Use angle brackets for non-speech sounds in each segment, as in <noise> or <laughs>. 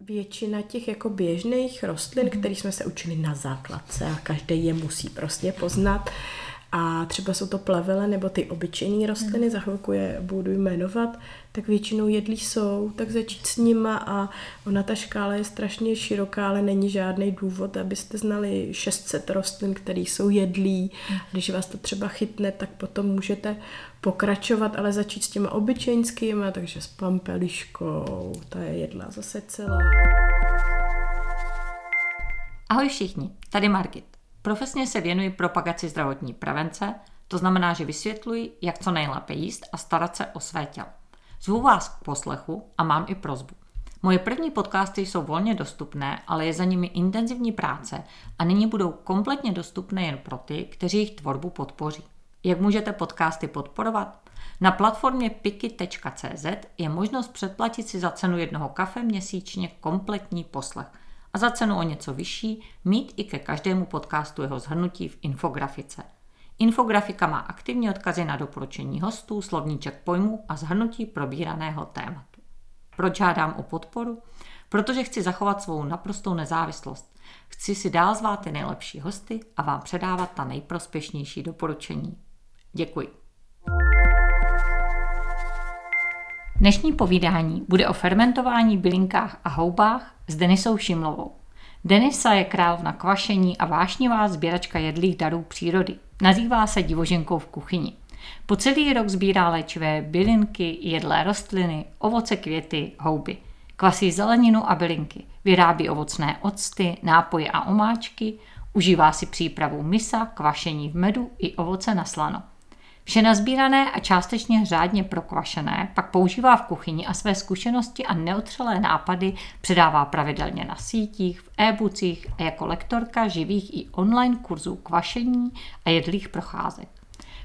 většina těch jako běžných rostlin, mm-hmm. které jsme se učili na základce a každý je musí prostě poznat, a třeba jsou to plevele nebo ty obyčejné rostliny, hmm. za chvilku je budu jmenovat, tak většinou jedlí jsou, tak začít s nima a ona ta škála je strašně široká, ale není žádný důvod, abyste znali 600 rostlin, které jsou jedlí. Hmm. Když vás to třeba chytne, tak potom můžete pokračovat, ale začít s těma obyčejnskýma, takže s pampeliškou, ta je jedla zase celá. Ahoj všichni, tady Margit. Profesně se věnuji propagaci zdravotní prevence, to znamená, že vysvětluji, jak co nejlépe jíst a starat se o své tělo. Zvu vás k poslechu a mám i prozbu. Moje první podcasty jsou volně dostupné, ale je za nimi intenzivní práce a nyní budou kompletně dostupné jen pro ty, kteří jejich tvorbu podpoří. Jak můžete podcasty podporovat? Na platformě piki.cz je možnost předplatit si za cenu jednoho kafe měsíčně kompletní poslech – a za cenu o něco vyšší mít i ke každému podcastu jeho zhrnutí v infografice. Infografika má aktivní odkazy na doporučení hostů, slovníček pojmů a zhrnutí probíraného tématu. Proč žádám o podporu? Protože chci zachovat svou naprostou nezávislost. Chci si dál zvát ty nejlepší hosty a vám předávat ta nejprospěšnější doporučení. Děkuji. Dnešní povídání bude o fermentování bylinkách a houbách s Denisou Šimlovou. Denisa je královna kvašení a vášnivá sběračka jedlých darů přírody. Nazývá se divoženkou v kuchyni. Po celý rok sbírá léčivé bylinky, jedlé rostliny, ovoce, květy, houby. Kvasí zeleninu a bylinky. Vyrábí ovocné octy, nápoje a omáčky, užívá si přípravu misa, kvašení v medu i ovoce na slano. Vše nazbírané a částečně řádně prokvašené pak používá v kuchyni a své zkušenosti a neotřelé nápady předává pravidelně na sítích, v e-boocích a jako lektorka živých i online kurzů kvašení a jedlých procházek.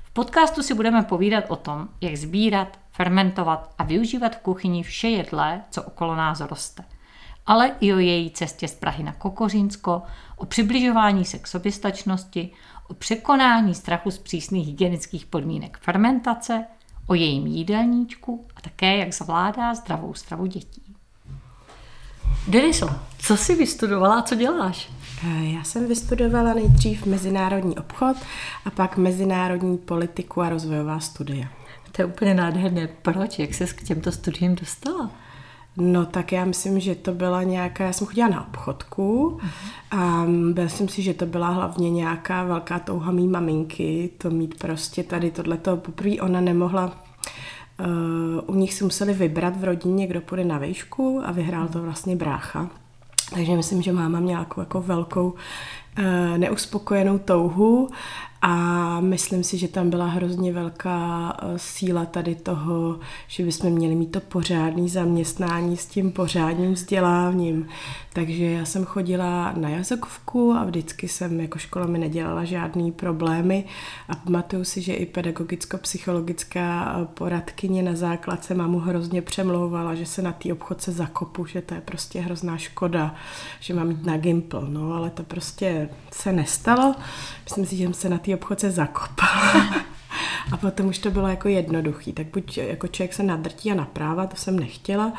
V podcastu si budeme povídat o tom, jak sbírat, fermentovat a využívat v kuchyni vše jedlé, co okolo nás roste ale i o její cestě z Prahy na Kokořínsko, o přibližování se k soběstačnosti, o překonání strachu z přísných hygienických podmínek fermentace, o jejím jídelníčku a také, jak zvládá zdravou stravu dětí. Deniso, co jsi vystudovala a co děláš? Eh, já jsem vystudovala nejdřív mezinárodní obchod a pak mezinárodní politiku a rozvojová studia. To je úplně nádherné. Proč? Jak ses k těmto studiím dostala? No tak já myslím, že to byla nějaká, já jsem chodila na obchodku a byl jsem si, že to byla hlavně nějaká velká touha mý maminky, to mít prostě tady tohleto. Poprvé ona nemohla, uh, u nich si museli vybrat v rodině, kdo půjde na výšku a vyhrál to vlastně brácha. Takže myslím, že máma měla jako, jako velkou uh, neuspokojenou touhu a myslím si, že tam byla hrozně velká eh, síla tady toho, že bychom měli mít to pořádné zaměstnání s tím pořádným vzděláním. Takže já jsem chodila na jazykovku a vždycky jsem jako škola mi nedělala žádný problémy a pamatuju si, že i pedagogicko-psychologická eh, poradkyně na základce mámu hrozně přemlouvala, že se na té obchodce zakopu, že to je prostě hrozná škoda, že mám jít na Gimpl, no ale to prostě se nestalo. Myslím si, že jsem se na té té obchodce zakopala. A potom už to bylo jako jednoduchý, tak buď jako člověk se nadrtí a napráva, to jsem nechtěla,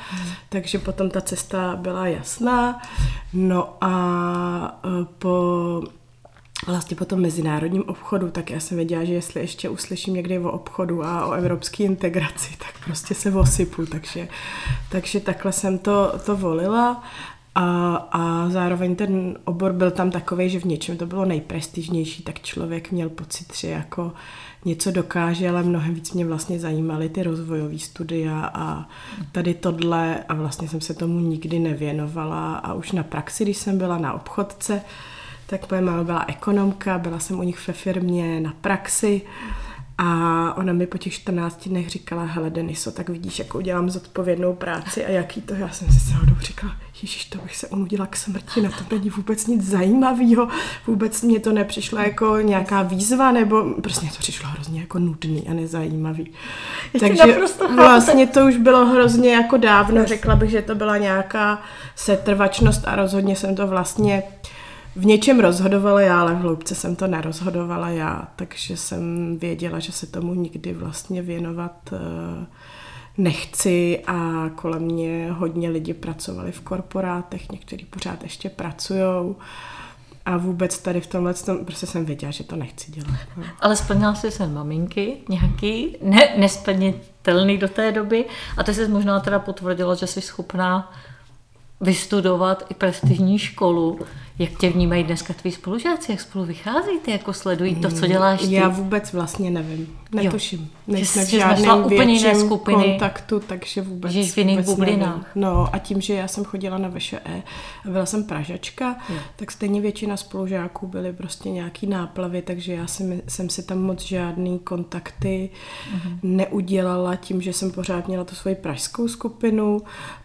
takže potom ta cesta byla jasná. No a e, po vlastně po tom mezinárodním obchodu, tak já jsem věděla, že jestli ještě uslyším někdy o obchodu a o evropské integraci, tak prostě se osypu, takže, takže takhle jsem to, to volila a, a zároveň ten obor byl tam takový, že v něčem to bylo nejprestižnější, tak člověk měl pocit, že jako něco dokáže, ale mnohem víc mě vlastně zajímaly ty rozvojové studia a tady tohle. A vlastně jsem se tomu nikdy nevěnovala. A už na praxi, když jsem byla na obchodce, tak moje máma byla ekonomka, byla jsem u nich ve firmě na praxi a ona mi po těch 14 dnech říkala, hele Deniso, tak vidíš, jakou dělám zodpovědnou práci a jaký to, já jsem si s říkala, Ježíš, to bych se unudila k smrti, na to není vůbec nic zajímavého, vůbec mě to nepřišlo jako nějaká výzva, nebo prostě mě to přišlo hrozně jako nudný a nezajímavý. Takže vlastně to už bylo hrozně jako dávno, řekla bych, že to byla nějaká setrvačnost a rozhodně jsem to vlastně v něčem rozhodovala já, ale v hloubce jsem to nerozhodovala já, takže jsem věděla, že se tomu nikdy vlastně věnovat uh, nechci a kolem mě hodně lidi pracovali v korporátech, někteří pořád ještě pracují. A vůbec tady v tomhle tom, prostě jsem věděla, že to nechci dělat. No. Ale splnila jsi sen maminky nějaký, ne, nesplnitelný do té doby a ty jsi možná teda potvrdila, že jsi schopná vystudovat i prestižní školu. Jak tě vnímají dneska tví spolužáci, jak spolu vycházíte, jako sledují to, co děláš ty? Já vůbec vlastně nevím, netuším. Nejsme v žádném úplně jiné skupiny. kontaktu, takže vůbec, v jiných bublinách. No a tím, že já jsem chodila na VŠE a byla jsem Pražačka, jo. tak stejně většina spolužáků byly prostě nějaký náplavy, takže já jsem, jsem si tam moc žádný kontakty uh-huh. neudělala tím, že jsem pořád měla tu svoji pražskou skupinu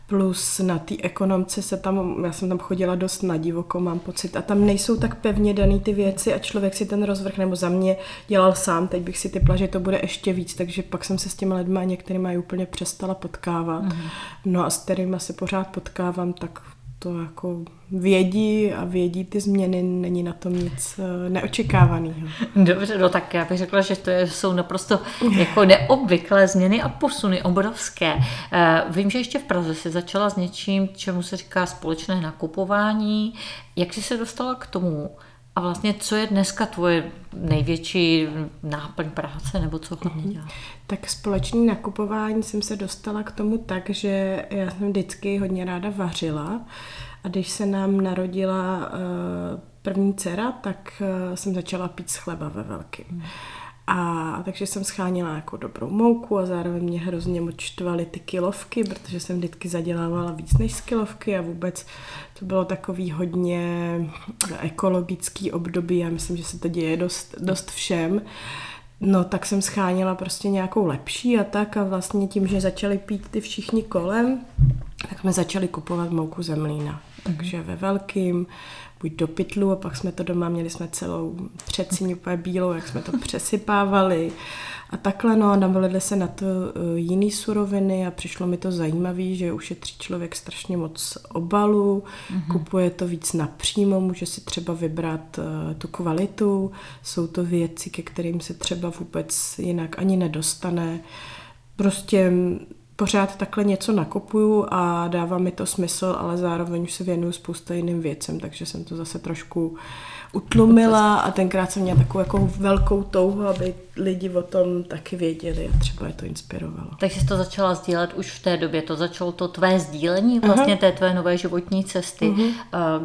Plus na té ekonomce se tam, já jsem tam chodila dost na divoko, mám pocit, a tam nejsou tak pevně daný ty věci a člověk si ten rozvrh, nebo za mě dělal sám, teď bych si typla, že to bude ještě víc, takže pak jsem se s těmi lidmi některými úplně přestala potkávat. Mm-hmm. No a s kterými se pořád potkávám, tak to jako vědí a vědí ty změny, není na tom nic eh, neočekávaného. Dobře, no tak já bych řekla, že to jsou naprosto jako neobvyklé změny a posuny obrovské. Eh, vím, že ještě v Praze si začala s něčím, čemu se říká společné nakupování. Jak jsi se dostala k tomu? A vlastně, co je dneska tvoje největší náplň práce, nebo co hodně mhm. děláš? Tak společný nakupování jsem se dostala k tomu tak, že já jsem vždycky hodně ráda vařila a když se nám narodila uh, první dcera, tak uh, jsem začala pít z chleba ve velkým. Hmm. A takže jsem schánila jako dobrou mouku a zároveň mě hrozně moc štvaly ty kilovky, protože jsem vždycky zadělávala víc než z kilovky a vůbec to bylo takový hodně ekologický období. Já myslím, že se to děje dost, dost všem. No, tak jsem schánila prostě nějakou lepší a tak a vlastně tím, že začali pít ty všichni kolem, tak jsme začali kupovat mouku zemlína. Takže ve velkým, buď do pytlu a pak jsme to doma, měli jsme celou třecíň úplně bílou, jak jsme to přesypávali a takhle, no a se na to uh, jiný suroviny a přišlo mi to zajímavé, že ušetří člověk strašně moc obalu, mm-hmm. kupuje to víc napřímo, může si třeba vybrat uh, tu kvalitu, jsou to věci, ke kterým se třeba vůbec jinak ani nedostane. Prostě pořád takhle něco nakupuju a dává mi to smysl, ale zároveň už se věnuju spousta jiným věcem, takže jsem to zase trošku utlumila a tenkrát jsem měla takovou jako velkou touhu, aby lidi o tom taky věděli a třeba je to inspirovalo. Takže jsi to začala sdílet už v té době, to začalo to tvé sdílení vlastně uh-huh. té tvé nové životní cesty, uh-huh.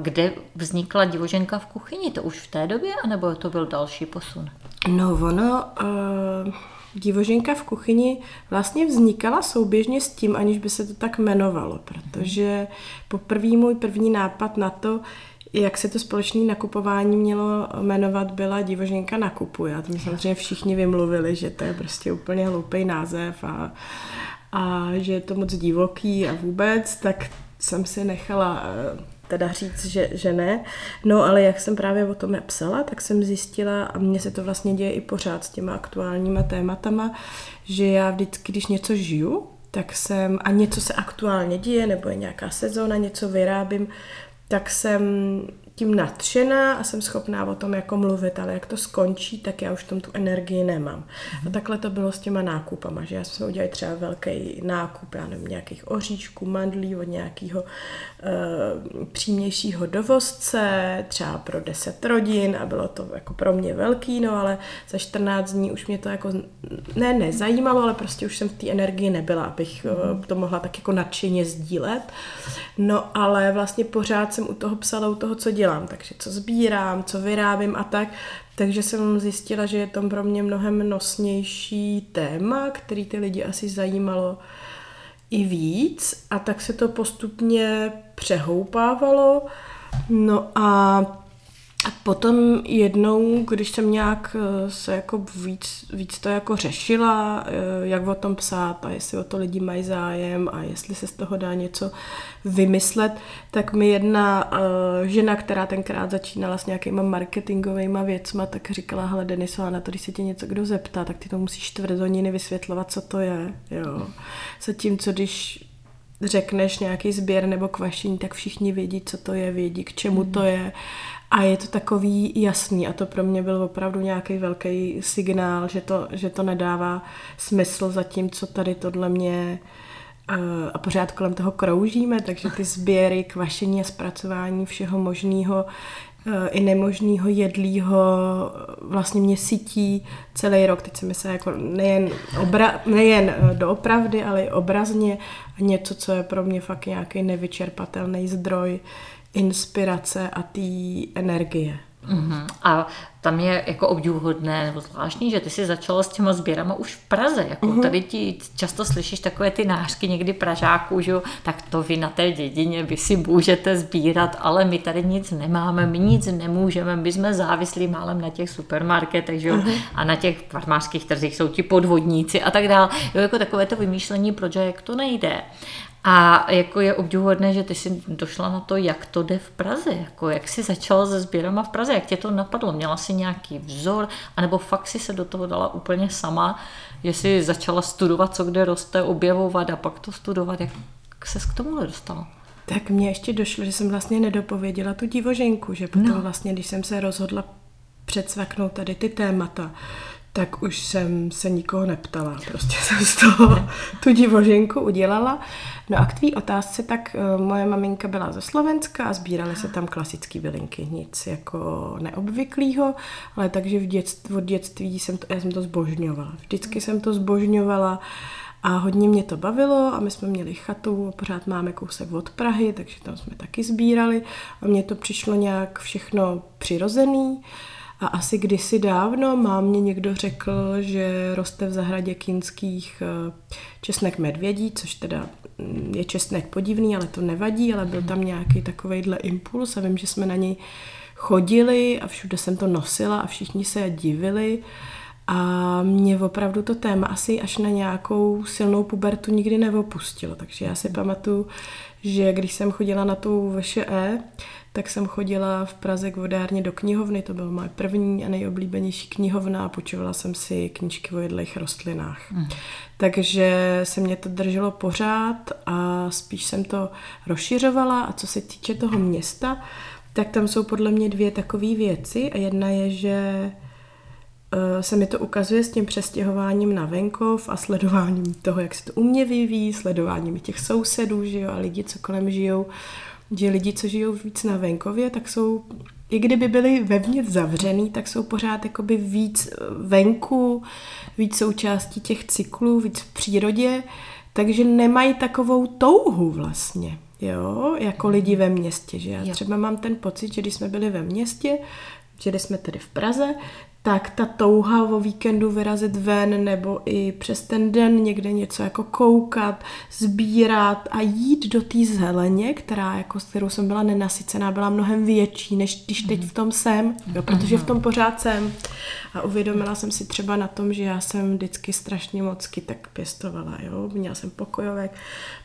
kde vznikla divoženka v kuchyni, to už v té době, anebo to byl další posun? No ono... Uh Divoženka v kuchyni vlastně vznikala souběžně s tím, aniž by se to tak jmenovalo, protože poprvý můj první nápad na to, jak se to společné nakupování mělo jmenovat, byla Divoženka nakupuje. A to mi samozřejmě všichni vymluvili, že to je prostě úplně hloupý název a, a že je to moc divoký a vůbec, tak jsem si nechala eh, teda říct, že, že ne. No ale jak jsem právě o tom psala, tak jsem zjistila, a mně se to vlastně děje i pořád s těma aktuálníma tématama, že já vždycky, když něco žiju, tak jsem, a něco se aktuálně děje, nebo je nějaká sezóna, něco vyrábím, tak jsem tím nadšená a jsem schopná o tom jako mluvit, ale jak to skončí, tak já už tom tu energii nemám. Mm-hmm. A takhle to bylo s těma nákupama, že já jsem udělala třeba velký nákup, já nevím, nějakých oříšků, mandlí od nějakého uh, přímějšího dovozce, třeba pro 10 rodin a bylo to jako pro mě velký, no ale za 14 dní už mě to jako ne nezajímalo, ale prostě už jsem v té energii nebyla, abych mm-hmm. to mohla tak jako nadšeně sdílet. No ale vlastně pořád jsem u toho psala, u toho, co dělám dělám, takže co sbírám, co vyrábím a tak. Takže jsem zjistila, že je to pro mě mnohem nosnější téma, který ty lidi asi zajímalo i víc a tak se to postupně přehoupávalo. No a a potom jednou, když jsem nějak eh, se jako víc, víc to jako řešila, eh, jak o tom psát a jestli o to lidi mají zájem a jestli se z toho dá něco vymyslet, tak mi jedna uh, žena, která tenkrát začínala s nějakýma marketingovými věcma, tak říkala, hele Deniso, na to, když se tě něco kdo zeptá, tak ty to musíš čtvrt hodiny vysvětlovat, co to je. Jo. Co tím, co když řekneš nějaký sběr nebo kvašení, tak všichni vědí, co to je, vědí, k čemu to je. A je to takový jasný a to pro mě byl opravdu nějaký velký signál, že to, že to nedává smysl za tím, co tady tohle mě eh, a pořád kolem toho kroužíme, takže ty sběry, kvašení a zpracování všeho možného i nemožného jedlího vlastně mě sytí celý rok. Teď se myslím jako nejen, obra, nejen eh, doopravdy, ale i obrazně něco, co je pro mě fakt nějaký nevyčerpatelný zdroj inspirace a té energie. Uh-huh. A tam je jako obdivuhodné nebo zvláštní, že ty jsi začala s těma sběrama už v Praze. Jako uh-huh. Tady ti často slyšíš takové ty nářky někdy Pražáků, že tak to vy na té dědině, vy si můžete sbírat, ale my tady nic nemáme, my nic nemůžeme, my jsme závislí málem na těch supermarketech že uh-huh. a na těch farmářských trzích jsou ti podvodníci a tak dále. Jo, jako takové to vymýšlení, proč jak to nejde. A jako je obdivuhodné, že ty jsi došla na to, jak to jde v Praze, jako jak jsi začala se sběrama v Praze, jak tě to napadlo, měla jsi nějaký vzor, anebo fakt si se do toho dala úplně sama, že jsi začala studovat, co kde roste, objevovat a pak to studovat, jak se k tomu dostala? Tak mně ještě došlo, že jsem vlastně nedopověděla tu divoženku, že potom no. vlastně, když jsem se rozhodla předsvaknout tady ty témata, tak už jsem se nikoho neptala. Prostě <laughs> jsem z toho tu divoženku udělala. No a k tvý otázce, tak uh, moje maminka byla ze Slovenska a sbíraly se tam klasické bylinky. Nic jako neobvyklého, ale takže v dětství, od dětství jsem to, já jsem to zbožňovala. Vždycky jsem to zbožňovala a hodně mě to bavilo a my jsme měli chatu pořád máme kousek od Prahy, takže tam jsme taky sbírali a mně to přišlo nějak všechno přirozený. A asi kdysi dávno mám mě někdo řekl, že roste v zahradě kínských eh, česnek medvědí, což teda mm, je česnek podivný, ale to nevadí, ale byl tam nějaký takovejhle impuls a vím, že jsme na něj chodili a všude jsem to nosila a všichni se divili. A mě opravdu to téma asi až na nějakou silnou pubertu nikdy neopustilo. Takže já si pamatuju, že když jsem chodila na tu VŠE, tak jsem chodila v Praze k vodárně do knihovny, to byla moje první a nejoblíbenější knihovna a počovala jsem si knížky o jedlých rostlinách. Mm. Takže se mě to drželo pořád a spíš jsem to rozšiřovala a co se týče toho města, tak tam jsou podle mě dvě takové věci a jedna je, že se mi to ukazuje s tím přestěhováním na venkov a sledováním toho, jak se to u mě vyvíjí, sledováním těch sousedů, že jo, a lidi, co kolem žijou, že lidi, co žijou víc na venkově, tak jsou, i kdyby byli vevnitř zavřený, tak jsou pořád jakoby víc venku, víc součástí těch cyklů, víc v přírodě, takže nemají takovou touhu vlastně, jo, jako lidi ve městě, že já třeba mám ten pocit, že když jsme byli ve městě, že jsme tedy v Praze, tak ta touha o víkendu vyrazit ven nebo i přes ten den někde něco jako koukat, sbírat a jít do té zeleně, která jako s kterou jsem byla nenasycená, byla mnohem větší, než když teď v tom jsem, jo, protože v tom pořád jsem. A uvědomila jsem si třeba na tom, že já jsem vždycky strašně moc kytek pěstovala, jo. Měla jsem pokojovek,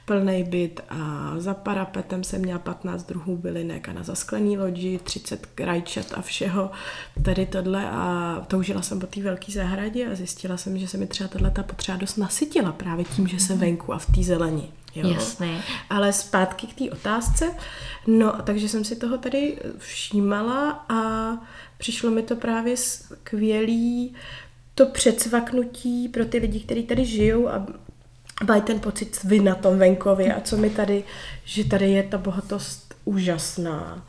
plný byt a za parapetem jsem měla 15 druhů bylinek a na zasklený loďi 30 krajčat a všeho tady tohle a toužila jsem po té velké zahradě a zjistila jsem, že se mi třeba tato potřeba dost nasytila právě tím, že se mhm. venku a v té zelení. Jo. Jasný. Ale zpátky k té otázce. No, takže jsem si toho tady všímala a přišlo mi to právě skvělý to předsvaknutí pro ty lidi, kteří tady žijou a mají ten pocit vy na tom venkově a co mi tady, že tady je ta bohatost úžasná.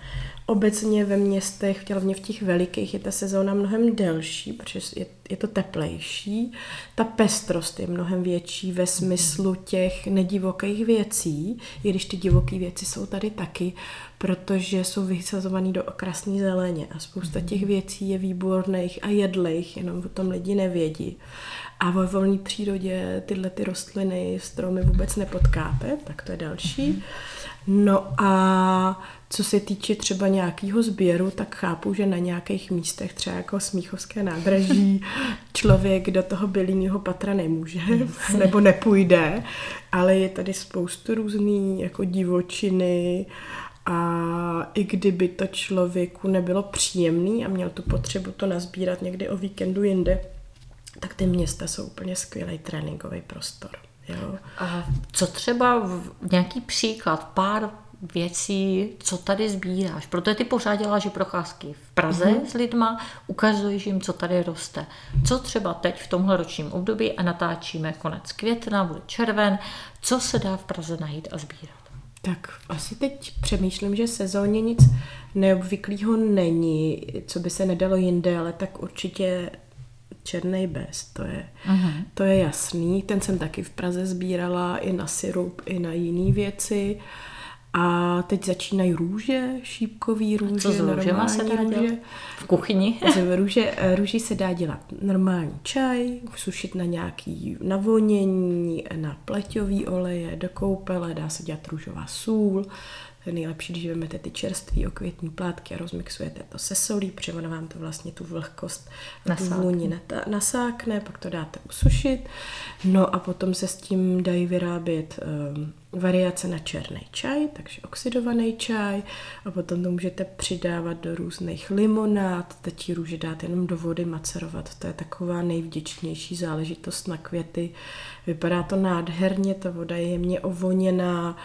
Obecně ve městech, hlavně v těch velikých, je ta sezóna mnohem delší, protože je, je to teplejší. Ta pestrost je mnohem větší ve smyslu těch nedivokých věcí, i když ty divoké věci jsou tady taky, protože jsou vysazované do okrasné zeleně a spousta těch věcí je výborných a jedlých, jenom o tom lidi nevědí. A ve volné přírodě tyhle ty rostliny, stromy vůbec nepotkáte, tak to je další. No a co se týče třeba nějakého sběru, tak chápu, že na nějakých místech, třeba jako Smíchovské nádraží, <laughs> člověk do toho bylíního patra nemůže <laughs> nebo nepůjde, ale je tady spoustu různý jako divočiny a i kdyby to člověku nebylo příjemný a měl tu potřebu to nazbírat někdy o víkendu jinde, tak ty města jsou úplně skvělý tréninkový prostor. Jo. A co třeba v, nějaký příklad, pár věcí, co tady sbíráš. Proto ty pořád děláš i procházky v Praze mm-hmm. s lidma, ukazuješ jim, co tady roste. Co třeba teď v tomhle ročním období a natáčíme konec května, bude červen, co se dá v Praze najít a sbírat? Tak asi teď přemýšlím, že sezóně nic neobvyklého není, co by se nedalo jinde, ale tak určitě černý bez, to je, uh-huh. to je jasný. Ten jsem taky v Praze sbírala i na syrup, i na jiné věci. A teď začínají růže, šípkový růže, Co s normální se dá růže. Dělat? V kuchyni? <laughs> Z růže, růži se dá dělat normální čaj, sušit na nějaký navonění, na pleťový oleje, do koupele, dá se dělat růžová sůl, je nejlepší, když vezmete ty čerstvé okvětní plátky a rozmixujete to se solí, protože ono vám to vlastně tu vlhkost, nasákne. tu vůni nasákne, pak to dáte usušit. No a potom se s tím dají vyrábět um, variace na černý čaj, takže oxidovaný čaj a potom to můžete přidávat do různých limonád, teď růže dát jenom do vody macerovat, to je taková nejvděčnější záležitost na květy. Vypadá to nádherně, ta voda je jemně ovoněná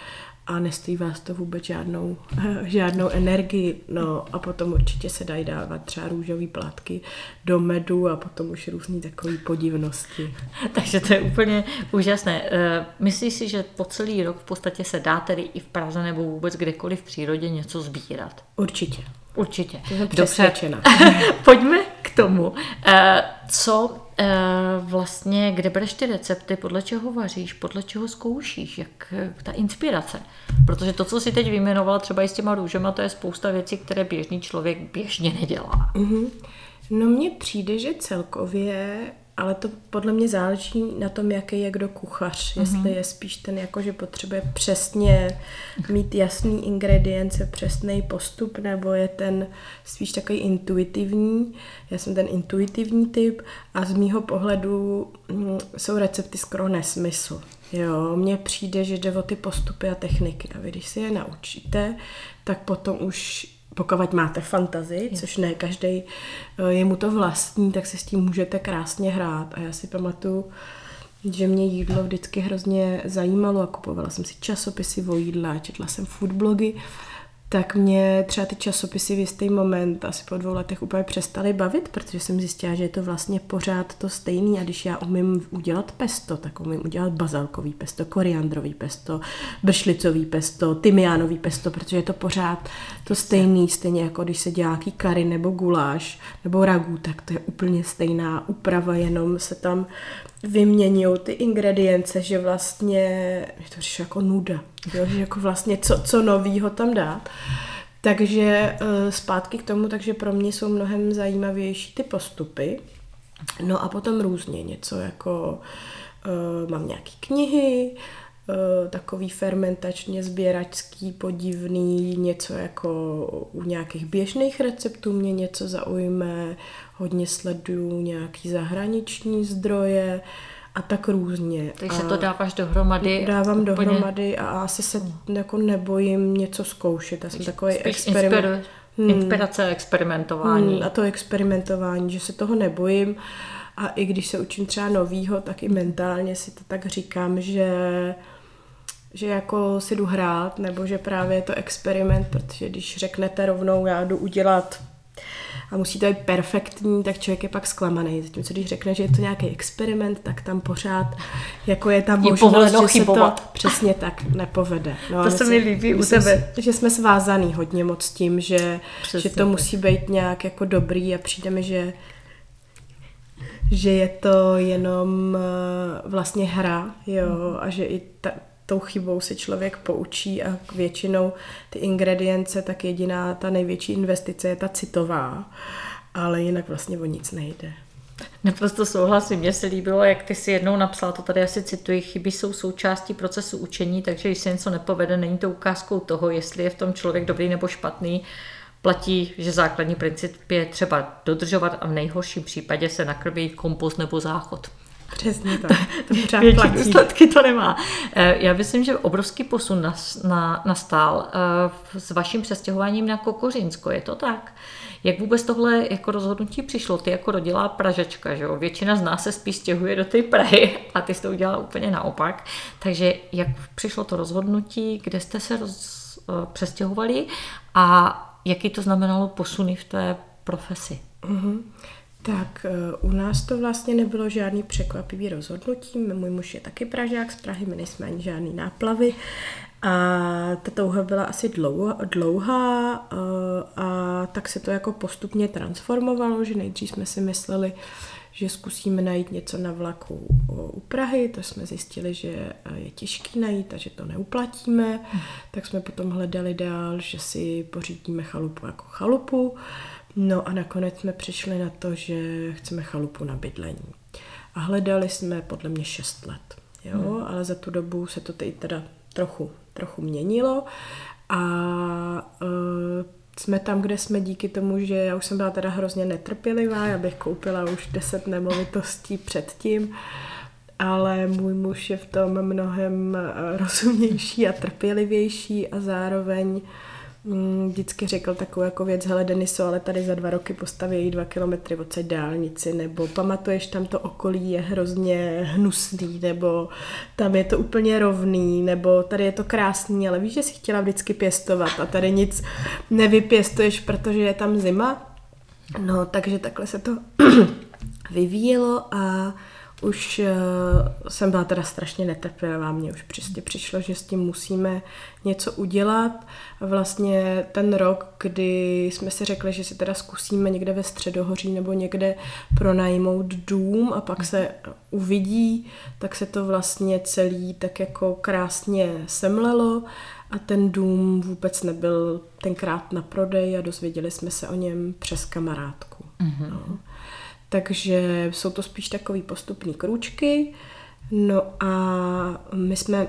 a nestojí vás to vůbec žádnou, <laughs> žádnou energii. No a potom určitě se dají dávat třeba růžové plátky do medu a potom už různý takové podivnosti. <laughs> Takže to je úplně úžasné. Eh, myslíš si, že po celý rok v podstatě se dá tedy i v Praze nebo vůbec kdekoliv v přírodě něco sbírat? Určitě. Určitě. Jsem přesvědčena. <laughs> Pojďme k tomu. Eh, co vlastně, kde bereš ty recepty, podle čeho vaříš, podle čeho zkoušíš, jak ta inspirace? Protože to, co si teď vyjmenovala třeba i s těma růžema, to je spousta věcí, které běžný člověk běžně nedělá. Mm-hmm. No mně přijde, že celkově ale to podle mě záleží na tom, jaký je kdo kuchař. Mm-hmm. Jestli je spíš ten, jako že potřebuje přesně mít jasný ingredience, přesný postup, nebo je ten spíš takový intuitivní. Já jsem ten intuitivní typ a z mýho pohledu hm, jsou recepty skoro nesmysl. Jo, mně přijde, že jde o ty postupy a techniky a vy, když si je naučíte, tak potom už pokud máte fantazii, což ne každý eh, je mu to vlastní, tak se s tím můžete krásně hrát. A já si pamatuju, že mě jídlo vždycky hrozně zajímalo a kupovala jsem si časopisy o jídle, četla jsem foodblogy tak mě třeba ty časopisy v jistý moment, asi po dvou letech úplně přestaly bavit, protože jsem zjistila, že je to vlastně pořád to stejný. A když já umím udělat pesto, tak umím udělat bazalkový pesto, koriandrový pesto, bršlicový pesto, tymiánový pesto, protože je to pořád to stejný, stejně jako když se dělá nějaký kary nebo guláš nebo ragu, tak to je úplně stejná úprava, jenom se tam vyměňují ty ingredience, že vlastně, je to přišlo jako nuda, jo? že jako vlastně co, co novýho tam dát. Takže eh, zpátky k tomu, takže pro mě jsou mnohem zajímavější ty postupy. No a potom různě něco jako uh, mám nějaké knihy, takový fermentačně sběračský, podivný, něco jako u nějakých běžných receptů mě něco zaujme, hodně sleduju nějaký zahraniční zdroje a tak různě. Takže a to dáváš dohromady? Dávám úplně... dohromady a asi se jako nebojím něco zkoušet. Já jsem takový experiment. Hmm. Inspirace, experimentování. Hmm, a to experimentování, že se toho nebojím. A i když se učím třeba novýho, tak i mentálně si to tak říkám, že že jako si jdu hrát, nebo že právě je to experiment, protože když řeknete rovnou, já jdu udělat a musí to být perfektní, tak člověk je pak zklamaný. Zatímco když řekne, že je to nějaký experiment, tak tam pořád jako je tam možnost, že chybovat. se to přesně tak nepovede. No, to se mi líbí u tebe. Že jsme svázaný hodně moc tím, že, že to tak. musí být nějak jako dobrý a přijde mi, že že je to jenom eh, vlastně hra, jo, a že i ta, tou chybou se člověk poučí a většinou ty ingredience, tak jediná ta největší investice je ta citová, ale jinak vlastně o nic nejde. Naprosto souhlasím. Mně se líbilo, jak ty si jednou napsal, to tady asi cituji, chyby jsou součástí procesu učení, takže když se něco nepovede, není to ukázkou toho, jestli je v tom člověk dobrý nebo špatný. Platí, že základní princip je třeba dodržovat a v nejhorším případě se nakrví kompost nebo záchod. Přesně <laughs> tak. To Větší důsledky to nemá. Eh, Já myslím, že obrovský posun nas- na, nastal eh, s vaším přestěhováním na Kokořínsko, je to tak? Jak vůbec tohle jako rozhodnutí přišlo? Ty jako rodilá Pražečka, že jo? Většina z nás se spíš stěhuje do té Prahy a ty jsi to udělala úplně naopak. Takže jak přišlo to rozhodnutí, kde jste se roz, eh, přestěhovali a jaký to znamenalo posuny v té profesi? Mhm. Tak eh, u nás to vlastně nebylo žádný překvapivý rozhodnutí. Můj muž je taky Pražák z Prahy, my nejsme ani žádný náplavy. A ta touha byla asi dlouhá, dlouhá eh, a tak se to jako postupně transformovalo, že nejdřív jsme si mysleli, že zkusíme najít něco na vlaku u Prahy, to jsme zjistili, že je těžký najít a že to neuplatíme, tak jsme potom hledali dál, že si pořídíme chalupu jako chalupu, no a nakonec jsme přišli na to, že chceme chalupu na bydlení. A hledali jsme podle mě 6 let, jo, hmm. ale za tu dobu se to teď teda trochu, trochu měnilo a uh, jsme tam, kde jsme díky tomu, že já už jsem byla teda hrozně netrpělivá, já bych koupila už deset nemovitostí předtím, ale můj muž je v tom mnohem rozumnější a trpělivější a zároveň mm, vždycky řekl takovou jako věc, hele Deniso, ale tady za dva roky postaví dva kilometry odsaď dálnici, nebo pamatuješ, tam to okolí je hrozně hnusný, nebo tam je to úplně rovný, nebo tady je to krásný, ale víš, že jsi chtěla vždycky pěstovat a tady nic nevypěstuješ, protože je tam zima. No, takže takhle se to <clears throat> vyvíjelo a už uh, jsem byla teda strašně netrpělivá, mně už prostě přišlo, že s tím musíme něco udělat. Vlastně ten rok, kdy jsme si řekli, že si teda zkusíme někde ve Středohoří nebo někde pronajmout dům a pak se uvidí, tak se to vlastně celý tak jako krásně semlelo a ten dům vůbec nebyl tenkrát na prodej a dozvěděli jsme se o něm přes kamarádku. Mm-hmm. No. Takže jsou to spíš takový postupný krůčky. No a my jsme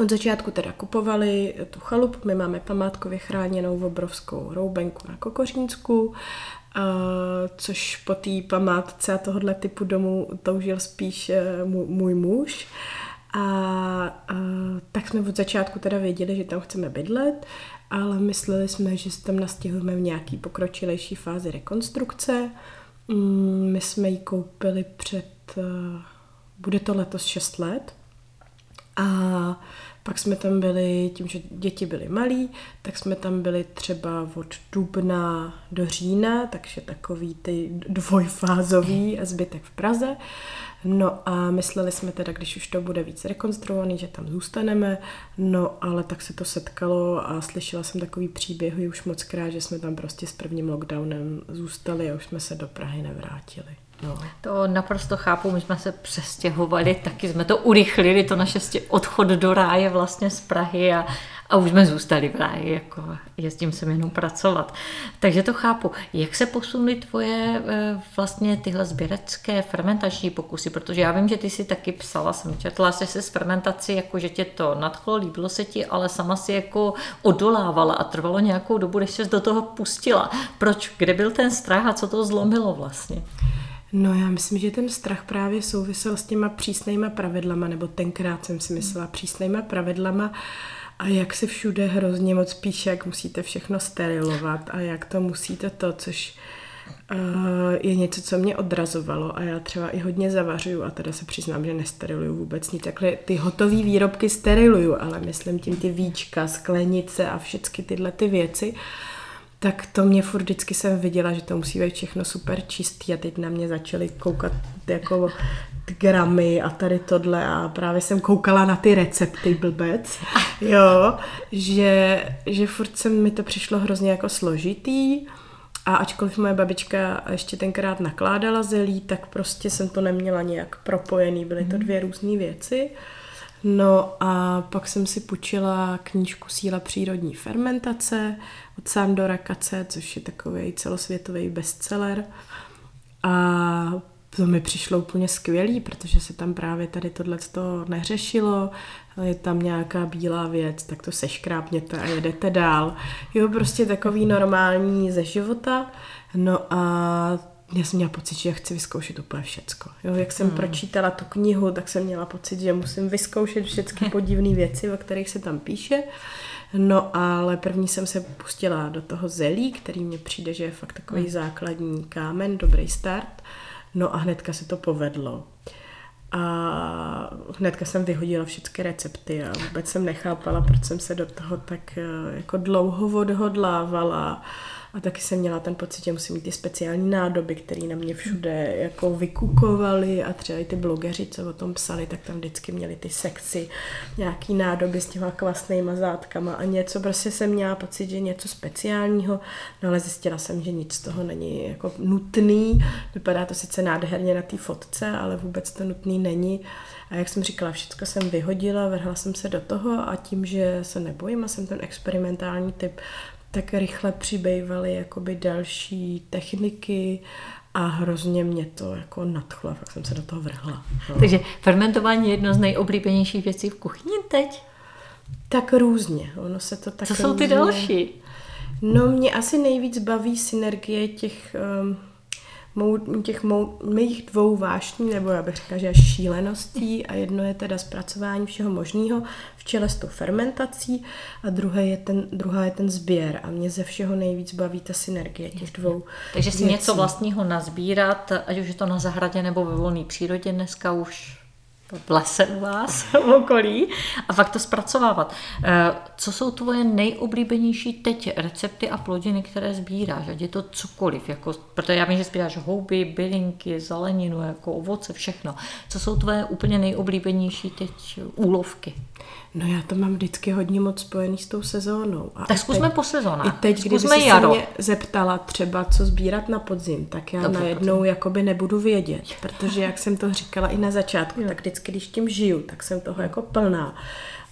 od začátku teda kupovali tu chalupu, my máme památkově chráněnou obrovskou roubenku na Kokořínsku, což po té památce a tohohle typu domu toužil spíš e, můj, můj muž. A, a tak jsme od začátku teda věděli, že tam chceme bydlet, ale mysleli jsme, že se tam nastihujeme v nějaký pokročilejší fázi rekonstrukce. Mm, my jsme ji koupili před, eh, bude to letos 6 let. A pak jsme tam byli, tím, že děti byly malí, tak jsme tam byli třeba od dubna do října, takže takový ty dvojfázový a zbytek v Praze. No a mysleli jsme teda, když už to bude víc rekonstruovaný, že tam zůstaneme, no ale tak se to setkalo a slyšela jsem takový příběhy už moc krát, že jsme tam prostě s prvním lockdownem zůstali a už jsme se do Prahy nevrátili. To naprosto chápu, my jsme se přestěhovali, taky jsme to urychlili, to naše odchod do ráje vlastně z Prahy a, a už jsme zůstali v ráji, jako jezdím sem jenom pracovat. Takže to chápu. Jak se posunuly tvoje eh, vlastně tyhle sběrecké fermentační pokusy? Protože já vím, že ty si taky psala, jsem četla jsi se s fermentací, jako že tě to nadchlo, líbilo se ti, ale sama si jako odolávala a trvalo nějakou dobu, než se do toho pustila. Proč? Kde byl ten strach a co to zlomilo vlastně? No já myslím, že ten strach právě souvisel s těma přísnýma pravidlama, nebo tenkrát jsem si myslela přísnýma pravidlama a jak se všude hrozně moc píše, jak musíte všechno sterilovat a jak to musíte to, což uh, je něco, co mě odrazovalo a já třeba i hodně zavařuju a teda se přiznám, že nesteriluju vůbec nic. Takhle ty hotové výrobky steriluju, ale myslím tím ty víčka, sklenice a všechny tyhle ty věci. Uh, tak to mě furt vždycky jsem viděla, že to musí být všechno super čistý a teď na mě začaly koukat jako gramy a tady tohle a právě jsem koukala na ty recepty blbec, <laughs> jo, že, že furt se mi to přišlo hrozně jako složitý a ačkoliv moje babička ještě tenkrát nakládala zelí, tak prostě jsem to neměla nějak propojený, byly to mhm. dvě různé věci. No a pak jsem si půjčila knížku Síla přírodní fermentace od Sandora Kace, což je takový celosvětový bestseller. A to mi přišlo úplně skvělý, protože se tam právě tady tohle neřešilo, je tam nějaká bílá věc, tak to seškrápněte a jedete dál. Jo, prostě takový normální ze života. No a já jsem měla pocit, že chci vyzkoušet úplně všecko. Jo, jak jsem hmm. pročítala tu knihu, tak jsem měla pocit, že musím vyzkoušet všechny <laughs> podivné věci, o kterých se tam píše. No ale první jsem se pustila do toho zelí, který mně přijde, že je fakt takový hmm. základní kámen, dobrý start. No a hnedka se to povedlo. A hnedka jsem vyhodila všechny recepty a vůbec jsem nechápala, proč jsem se do toho tak eh, jako dlouho odhodlávala. A taky jsem měla ten pocit, že musím mít ty speciální nádoby, které na mě všude jako vykukovali a třeba i ty blogeři, co o tom psali, tak tam vždycky měli ty sexy, nějaký nádoby s těma kvasnýma zátkama a něco, prostě jsem měla pocit, že něco speciálního, no ale zjistila jsem, že nic z toho není jako nutný. Vypadá to sice nádherně na té fotce, ale vůbec to nutný není. A jak jsem říkala, všechno jsem vyhodila, vrhla jsem se do toho a tím, že se nebojím a jsem ten experimentální typ, tak rychle přibývaly jakoby další techniky a hrozně mě to jako nadchlo, tak jsem se do toho vrhla. No. Takže fermentování je jedno z nejoblíbenějších věcí v kuchyni teď? Tak různě. Ono se to tak Co jsou ty různě... další? No mě asi nejvíc baví synergie těch um, mou, těch mou, mých dvou vášní, nebo já bych řekla, že šíleností. A jedno je teda zpracování všeho možného v čele s tou fermentací a druhé je ten, druhá je ten sběr. A mě ze všeho nejvíc baví ta synergie těch dvou Takže si něco vlastního nazbírat, ať už je to na zahradě nebo ve volné přírodě dneska už v lese u vás, <laughs> v okolí a fakt to zpracovávat. Eh, co jsou tvoje nejoblíbenější teď recepty a plodiny, které sbíráš? Ať je to cokoliv, jako, protože já vím, že sbíráš houby, bylinky, zeleninu, jako ovoce, všechno. Co jsou tvoje úplně nejoblíbenější teď úlovky? No já to mám vždycky hodně moc spojený s tou sezónou. A tak zkusme teď, po sezónách. I teď, když se mě zeptala třeba, co sbírat na podzim, tak já Dobře, najednou podzim. jakoby nebudu vědět, protože jak jsem to říkala i na začátku, tak vždycky, když tím žiju, tak jsem toho jako plná.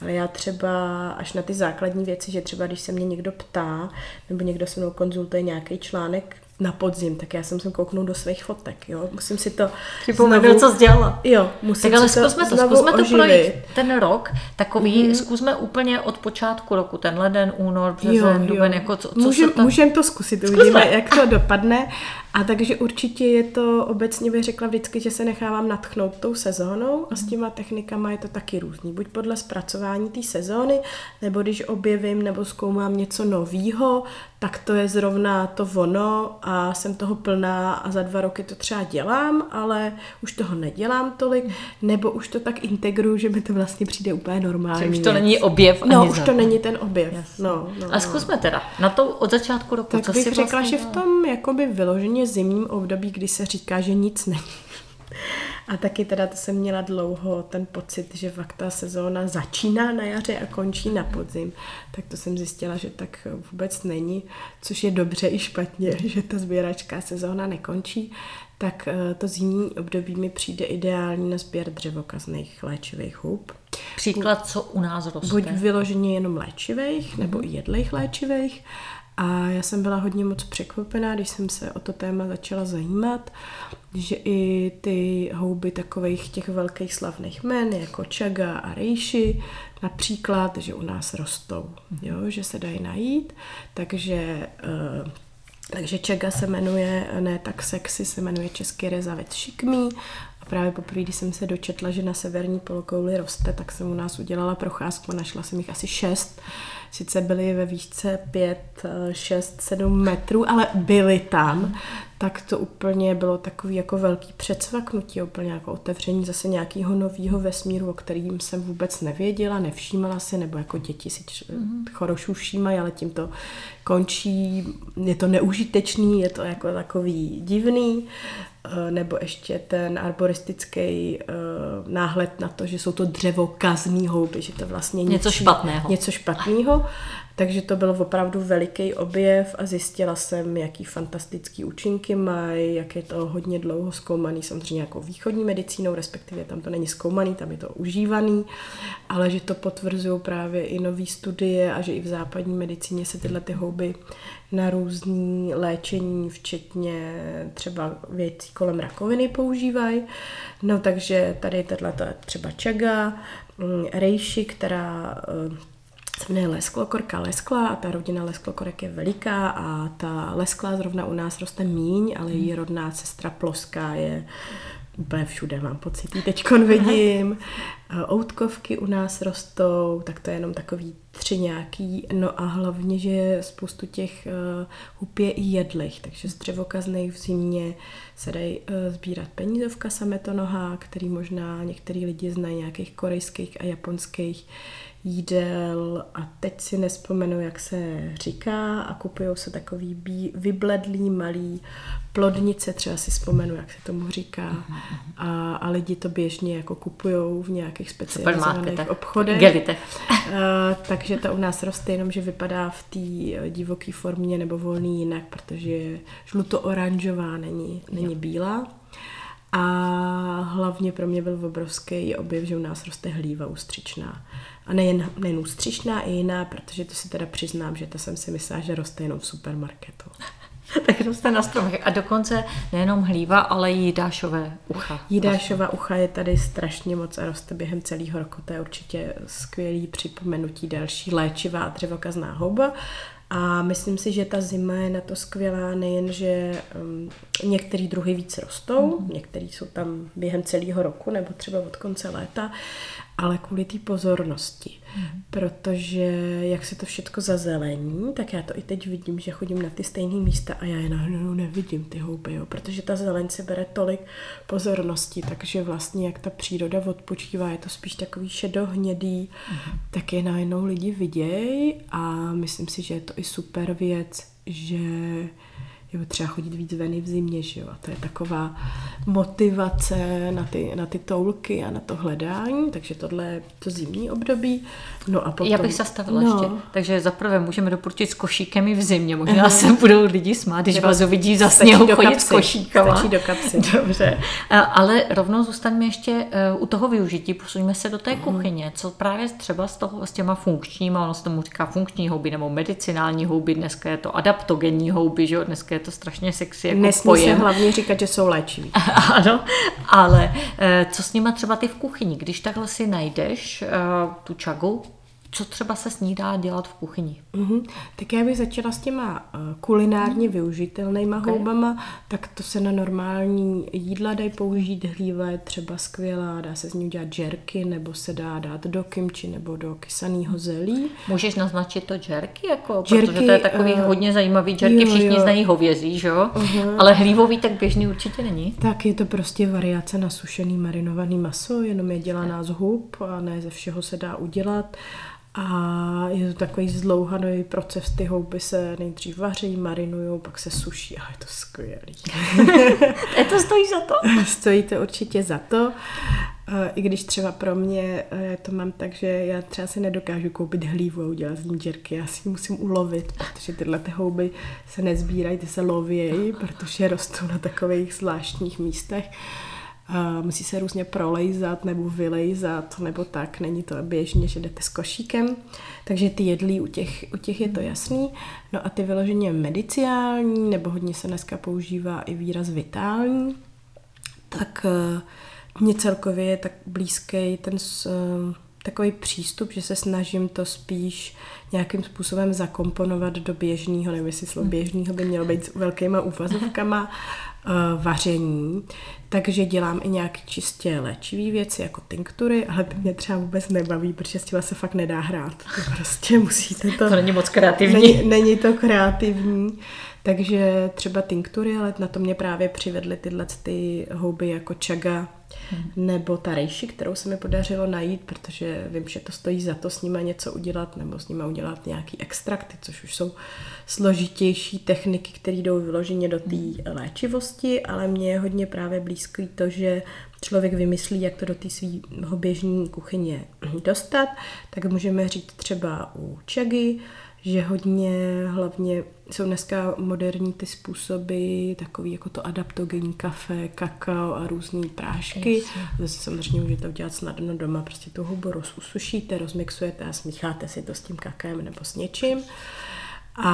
Ale já třeba až na ty základní věci, že třeba když se mě někdo ptá, nebo někdo se mnou konzultuje nějaký článek, na podzim, tak já jsem sem kouknout do svých fotek, jo. Musím si to Připomenout, co dělala. Jo, musím tak ale si zkusme to, zkusme to projít ten rok, takový, mm-hmm. zkusme úplně od počátku roku, ten leden, únor, březen, duben, jako co, co Můžem, to... Můžeme to zkusit, uvidíme, jak to dopadne. <laughs> A takže určitě je to, obecně bych řekla vždycky, že se nechávám natchnout tou sezónou a s těma technikama je to taky různý. Buď podle zpracování té sezóny, nebo když objevím nebo zkoumám něco novýho, tak to je zrovna to ono a jsem toho plná a za dva roky to třeba dělám, ale už toho nedělám tolik, nebo už to tak integruju, že mi to vlastně přijde úplně normální. Že už to není objev. No, ani už to není ten objev. No, no, a zkusme teda, na to od začátku roku, tak co bych si řekla, vlastně že v tom jakoby vyloženě zimním období, kdy se říká, že nic není. A taky teda to jsem měla dlouho ten pocit, že fakt ta sezóna začíná na jaře a končí na podzim. Tak to jsem zjistila, že tak vůbec není, což je dobře i špatně, <laughs> že ta sběračká sezóna nekončí. Tak eh, to zimní období mi přijde ideální na sběr dřevokazných léčivých hub. Příklad, co u nás roste? Buď vyloženě jenom léčivých, nebo i jedlejch léčivých. A já jsem byla hodně moc překvapená, když jsem se o to téma začala zajímat, že i ty houby takových těch velkých slavných men, jako čaga a rejši, například, že u nás rostou, jo, že se dají najít, takže uh, takže čaga se jmenuje, ne tak sexy, se jmenuje český rezavec šikmý a právě poprvé, když jsem se dočetla, že na severní polokouli roste, tak jsem u nás udělala procházku našla jsem jich asi šest sice byly ve výšce 5, 6, 7 metrů, ale byly tam, tak to úplně bylo takový jako velký předsvaknutí, úplně jako otevření zase nějakého nového vesmíru, o kterým jsem vůbec nevěděla, nevšímala si, nebo jako děti si mm-hmm. chorošu všímají, ale tím to končí, je to neužitečný, je to jako takový divný. Eh, nebo ještě ten arboristický uh, náhled na to, že jsou to dřevokazný houby, že to vlastně něco špatného. Něco špatného. Takže to byl opravdu veliký objev a zjistila jsem, jaký fantastický účinky mají, jak je to hodně dlouho zkoumaný, samozřejmě jako východní medicínou, respektive tam to není zkoumaný, tam je to užívaný, ale že to potvrzují právě i nové studie a že i v západní medicíně se tyhle ty houby na různý léčení, včetně třeba věcí kolem rakoviny používají. No takže tady je třeba čaga, mm, rejši, která eh, se jmenuje Lesklokorka Leskla a ta rodina Lesklokorek je veliká a ta Leskla zrovna u nás roste míň, ale její rodná sestra Ploská je úplně všude, mám pocit, ji teďkon vidím. Outkovky u nás rostou, tak to je jenom takový tři nějaký, no a hlavně, že spoustu těch uh, hup je i jedlich, takže z dřevokazných v zimě se dají uh, sbírat penízovka sametonoha, který možná některý lidi znají nějakých korejských a japonských jídel a teď si nespomenu, jak se říká a kupují se takový bí, vybledlý malý plodnice, třeba si vzpomenu, jak se tomu říká a, a lidi to běžně jako kupují v nějakých specializovaných obchodech. Gelitech. takže to u nás roste jenom, že vypadá v té eh, divoké formě nebo volný jinak, protože je žluto-oranžová, není, není bílá. A hlavně pro mě byl obrovský objev, že u nás roste hlíva ústřičná. A nejen, nejen ústřičná, i jiná, protože to si teda přiznám, že to jsem si myslela, že roste jenom v supermarketu. <laughs> tak roste na stromech. A dokonce nejenom hlíva, ale i jídášové ucha. Jídášová ucha je tady strašně moc a roste během celého roku. To je určitě skvělý připomenutí další léčivá a dřevokazná houba. A myslím si, že ta zima je na to skvělá, nejen, že um, některé druhy víc rostou, mm. některé jsou tam během celého roku nebo třeba od konce léta, ale kvůli té pozornosti. Mm. Protože jak se to všechno zazelení, tak já to i teď vidím, že chodím na ty stejné místa a já je najednou nevidím ty houby, jo, protože ta zeleň se bere tolik pozornosti, takže vlastně jak ta příroda odpočívá, je to spíš takový šedohnědý, mm. tak je najednou lidi vidějí a myslím si, že je to i super věc, že je třeba chodit víc ven v zimě, že jo? A to je taková motivace na ty, na ty toulky a na to hledání, takže tohle je to zimní období. No a potom... Já bych zastavila no. ještě. Takže zaprvé můžeme doporučit s košíkem i v zimě. Možná se budou lidi smát, když vás uvidí za sněhu chodit s košíkama. Stačí do kapsy. <laughs> Dobře. Ale rovnou zůstaňme ještě eh, u toho využití. Posuňme se do té mhm. kuchyně. Co právě třeba z toho, s těma funkčníma, ono se tomu říká funkční houby nebo medicinální houby, dneska je to adaptogenní houby, že jo? dneska je to strašně sexy jako Nesmí pojem. se hlavně říkat, že jsou léčiví. <laughs> ano, ale eh, co s nima třeba ty v kuchyni? Když takhle si najdeš eh, tu čagu, co třeba se snídá dělat v kuchyni? Mm-hmm. Tak já bych začala s těma uh, kulinárně využitelnýma okay. houbama, tak to se na normální jídla dají použít. Hlíva je třeba skvělá, dá se z ní udělat džerky, nebo se dá dát do kimči nebo do kysaného zelí. Můžeš naznačit to džerky, jako, džerky, protože to je takový uh, hodně zajímavý. Džerky jo, všichni jo. znají hovězí, že jo? Uh-huh. Ale hlívový tak běžný určitě není. Tak je to prostě variace na sušený marinovaný maso, jenom je dělaná z hub a ne ze všeho se dá udělat. A je to takový zdlouhaný proces, ty houby se nejdřív vaří, marinují, pak se suší a je to skvělý. <laughs> je to stojí za to? <laughs> stojí to určitě za to. I když třeba pro mě e, to mám tak, že já třeba si nedokážu koupit hlívu a udělat z ní džerky, já si ji musím ulovit, protože tyhle ty houby se nezbírají, ty se lovějí, protože rostou na takových zvláštních místech musí se různě prolejzat nebo vylejzat, nebo tak, není to běžně, že jdete s košíkem, takže ty jedlí u těch, u těch je to jasný. No a ty vyloženě mediciální, nebo hodně se dneska používá i výraz vitální, tak eh, mě celkově je tak blízký ten s, eh, takový přístup, že se snažím to spíš nějakým způsobem zakomponovat do běžného, nevím, jestli slovo běžného by mělo být s velkýma úvazovkama, vaření, takže dělám i nějaké čistě léčivé věci, jako tinktury, ale to mě třeba vůbec nebaví, protože s tím se fakt nedá hrát. To prostě musíte to... To není moc kreativní. Není, není to kreativní. Takže třeba tinktury, ale na to mě právě přivedly tyhle ty houby jako čaga hmm. nebo ta rejši, kterou se mi podařilo najít, protože vím, že to stojí za to s nima něco udělat nebo s nima udělat nějaký extrakty, což už jsou složitější techniky, které jdou vyloženě do té léčivosti, ale mně je hodně právě blízký to, že člověk vymyslí, jak to do té svého běžní kuchyně <clears throat> dostat, tak můžeme říct třeba u čagy, že hodně hlavně jsou dneska moderní ty způsoby, takový jako to adaptogenní kafe, kakao a různé prášky. Zase samozřejmě můžete udělat snadno doma, prostě tu hubu rozusušíte, rozmixujete a smícháte si to s tím kakem nebo s něčím. A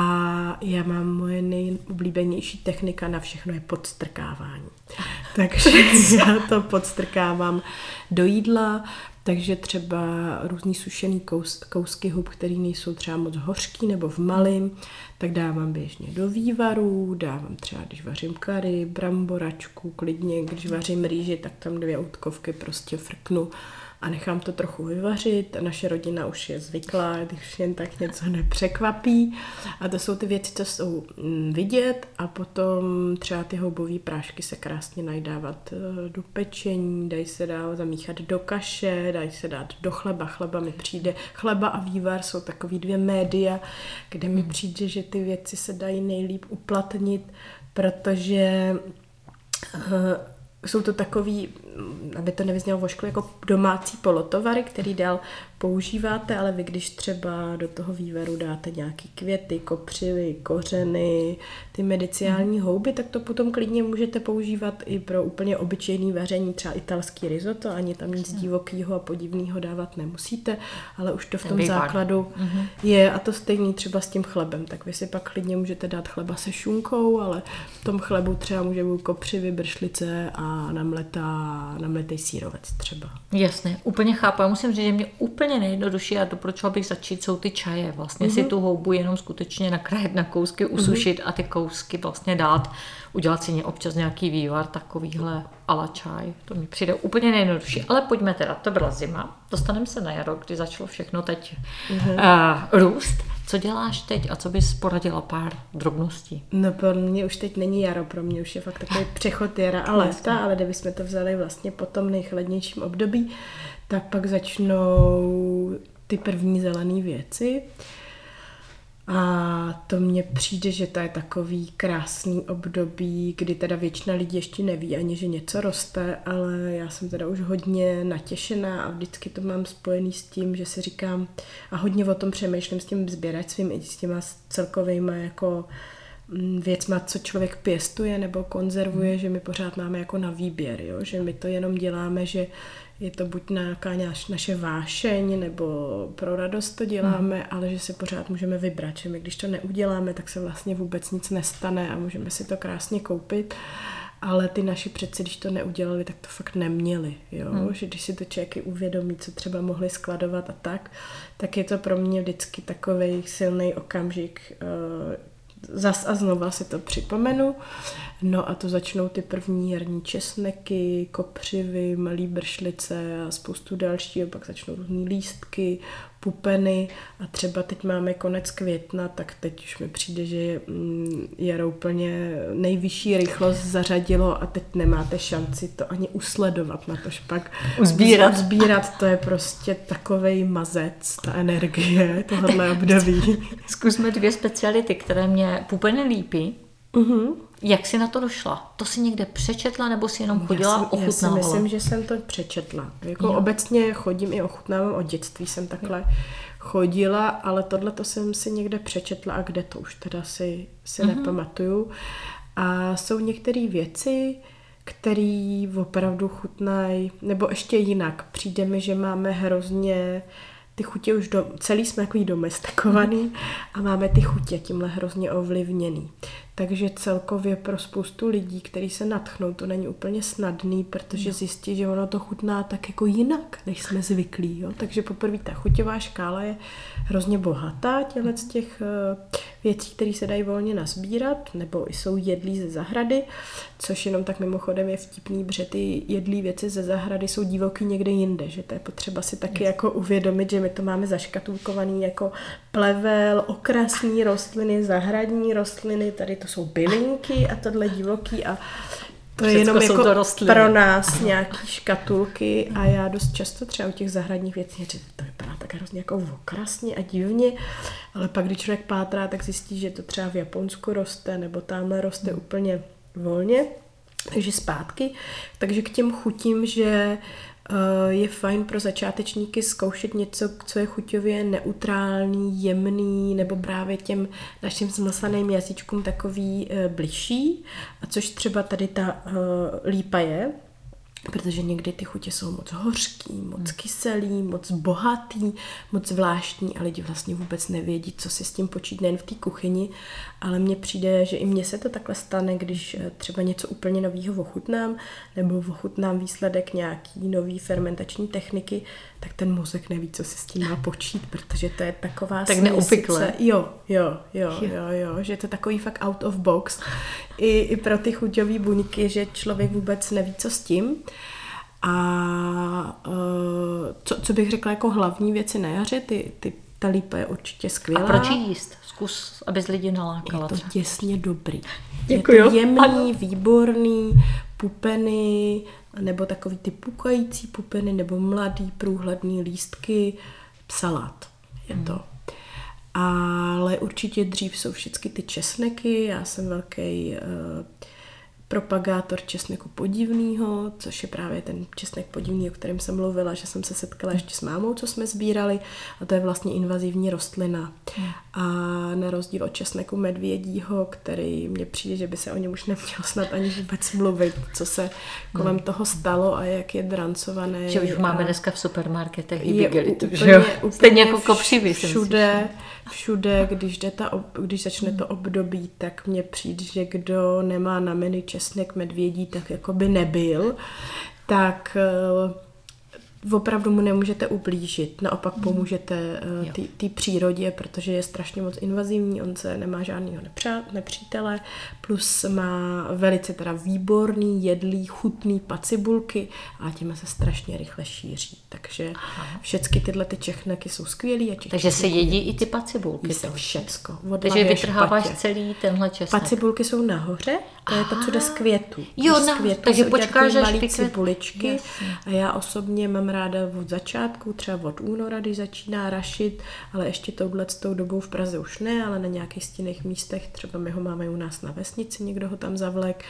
já mám moje nejoblíbenější technika na všechno je podstrkávání. <laughs> Takže já to podstrkávám do jídla, Takže třeba různý sušený kous, kousky hub, které nejsou třeba moc hořký nebo v malým, tak dávám běžně do vývaru, dávám třeba, když vařím kary, bramboračku, klidně, když vařím rýži, tak tam dvě outkovky prostě frknu a nechám to trochu vyvařit. Naše rodina už je zvyklá, když jen tak něco nepřekvapí. A to jsou ty věci, co jsou mm, vidět a potom třeba ty houbové prášky se krásně najdávat eh, do pečení, dají se dát zamíchat do kaše, dají se dát do chleba. Chleba mi přijde, chleba a vývar jsou takový dvě média, kde mi přijde, že ty věci se dají nejlíp uplatnit, protože eh, jsou to takový, aby to nevyznělo vošklo, jako domácí polotovary, který dál používáte, ale vy když třeba do toho vývaru dáte nějaký květy, kopřivy, kořeny, ty mediciální mm. houby, tak to potom klidně můžete používat i pro úplně obyčejný vaření, třeba italský risotto, ani tam nic divokého a podivného dávat nemusíte, ale už to v tom základu mm-hmm. je a to stejný třeba s tím chlebem, tak vy si pak klidně můžete dát chleba se šunkou, ale v tom chlebu třeba může být kopřivy, bršlice a namletá, namletý sírovec třeba. Jasně, úplně chápu. Já musím říct, že mě úplně nejjednodušší a doporučila bych začít, jsou ty čaje. Vlastně mm-hmm. si mhm. tu houbu jenom skutečně nakrájet na kousky, usušit mm-hmm. a ty kousky vlastně dát, udělat si občas nějaký vývar takovýhle ala čaj. To mi přijde úplně nejjednodušší. Ale pojďme teda, to byla zima, dostaneme se na jaro, kdy začalo všechno teď mm-hmm. uh, růst. Co děláš teď a co bys poradila pár drobností? No pro mě už teď není jaro, pro mě už je fakt takový přechod jara a léta, ale kdybychom to vzali vlastně po tom nejchladnějším období, tak pak začnou ty první zelené věci. A to mně přijde, že to je takový krásný období, kdy teda většina lidí ještě neví ani, že něco roste, ale já jsem teda už hodně natěšená a vždycky to mám spojený s tím, že si říkám a hodně o tom přemýšlím s tím sběračstvím i s těma celkovýma jako mm, věcma, co člověk pěstuje nebo konzervuje, hmm. že my pořád máme jako na výběr, jo? že my to jenom děláme, že je to buď nějaká naše vášeň, nebo pro radost to děláme, mm. ale že si pořád můžeme vybrat, že my když to neuděláme, tak se vlastně vůbec nic nestane a můžeme si to krásně koupit. Ale ty naši přeci, když to neudělali, tak to fakt neměli, jo? Mm. že když si to člověky uvědomí, co třeba mohli skladovat a tak, tak je to pro mě vždycky takový silný okamžik, uh, zas a znova si to připomenu. No a to začnou ty první jarní česneky, kopřivy, malý bršlice a spoustu dalšího, pak začnou různé lístky, pupeny a třeba teď máme konec května, tak teď už mi přijde, že mm, jaro úplně nejvyšší rychlost zařadilo a teď nemáte šanci to ani usledovat na to pak uzbírat. Uzbírat to je prostě takovej mazec, ta energie tohohle období. Zkusme dvě speciality, které mě pupeny lípí. Uh-huh. Jak jsi na to došla? To si někde přečetla nebo si jenom chodila já jsem, ochutnávala? Já si myslím, že jsem to přečetla. Jako jo. obecně chodím i ochutnávám, od dětství jsem takhle jo. chodila, ale tohle to jsem si někde přečetla a kde to už teda si, si uh-huh. nepamatuju. A jsou některé věci, které opravdu chutnají, nebo ještě jinak. Přijde mi, že máme hrozně ty chutě už do, celý jsme jako domestikovaný a máme ty chutě tímhle hrozně ovlivněný. Takže celkově pro spoustu lidí, kteří se natchnou, to není úplně snadný, protože no. zjistí, že ono to chutná tak jako jinak, než jsme zvyklí. Jo? Takže poprvé ta chuťová škála je hrozně bohatá z těch eh, věcí, které se dají volně nazbírat, nebo jsou jedlí ze zahrady, což jenom tak mimochodem je vtipný, protože ty jedlí věci ze zahrady jsou divoký někde jinde, že to je potřeba si taky jako uvědomit, že my to máme zaškatulkovaný jako plevel, okrasní rostliny, zahradní rostliny, tady to jsou bylinky a tohle divoký a to je jenom jako to pro nás nějaký škatulky a já dost často třeba u těch zahradních věcí že to vypadá tak hrozně jako okrasně a divně, ale pak když člověk pátrá, tak zjistí, že to třeba v Japonsku roste nebo tamhle roste hmm. úplně volně, takže zpátky. Takže k těm chutím, že je fajn pro začátečníky zkoušet něco, co je chuťově neutrální, jemný, nebo právě těm našim zmlsaným jazyčkům takový uh, bližší, a což třeba tady ta uh, lípa je, protože někdy ty chutě jsou moc hořký, moc hmm. kyselý, moc bohatý, moc zvláštní a lidi vlastně vůbec nevědí, co si s tím počít nejen v té kuchyni, ale mně přijde, že i mně se to takhle stane, když eh, třeba něco úplně nového ochutnám, nebo ochutnám výsledek nějaký nový fermentační techniky, tak ten mozek neví, co si s tím má počít, protože to je taková Tak neobvykle. Jo, jo, jo, jo, jo, že to je takový fakt out of box. I, i pro ty chuťové buňky, že člověk vůbec neví, co s tím. A uh, co, co bych řekla jako hlavní věci na jaře, ty, ty ta lípa je určitě skvělá. A proč jíst? Zkus, abys lidi nalákala. Je to děsně dobrý. Děkuju. Je to jemný, ano. výborný, pupeny, nebo takový ty pukající pupeny, nebo mladý, průhledný lístky, salát je to. Hmm. Ale určitě dřív jsou všechny ty česneky, já jsem velký uh, propagátor česneku podivného, což je právě ten česnek podivný, o kterém jsem mluvila, že jsem se setkala ještě s mámou, co jsme sbírali, a to je vlastně invazivní rostlina. A na rozdíl od česneku medvědího, který mně přijde, že by se o něm už nemělo snad ani vůbec mluvit, co se kolem hmm. toho stalo a jak je drancované. Že už máme dneska v supermarketech i bigelitu, že jo? Stejně jako kopřivy. Všude, všude, když, jde ta, když začne to období, tak mně přijde, že kdo nemá na menu česnek medvědí, tak jako by nebyl. Tak eh, opravdu mu nemůžete ublížit, naopak mhm. pomůžete té uh, přírodě, protože je strašně moc invazivní, on se nemá žádného nepřítele, plus má velice teda výborný, jedlý, chutný pacibulky a těma se strašně rychle šíří. Takže všechny tyhle ty čechneky jsou skvělý. A Takže se jedí i ty pacibulky. Se všecko. Takže vytrháváš špatě. celý tenhle česnek. Pacibulky jsou nahoře, to je to, co jde z květu. Jo, z květu takže počkáš, až malý cibuličky. A já osobně mám ráda od začátku, třeba od února, když začíná rašit, ale ještě touhle tou dobou v Praze už ne, ale na nějakých stinných místech, třeba my ho máme u nás na vesnici, někdo ho tam zavlek,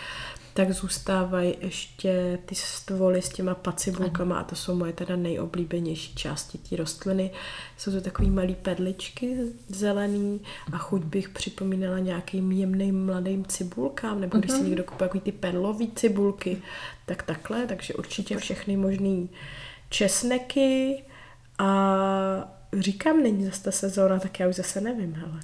tak zůstávají ještě ty stvoly s těma pacibulkama a to jsou moje teda nejoblíbenější části té rostliny. Jsou to takový malý pedličky zelený a chuť bych připomínala nějakým jemným mladým cibulkám, nebo když si mhm. někdo kupuje ty perlový cibulky, tak takhle, takže určitě všechny možný česneky a říkám, není zase ta sezóna, tak já už zase nevím, hele.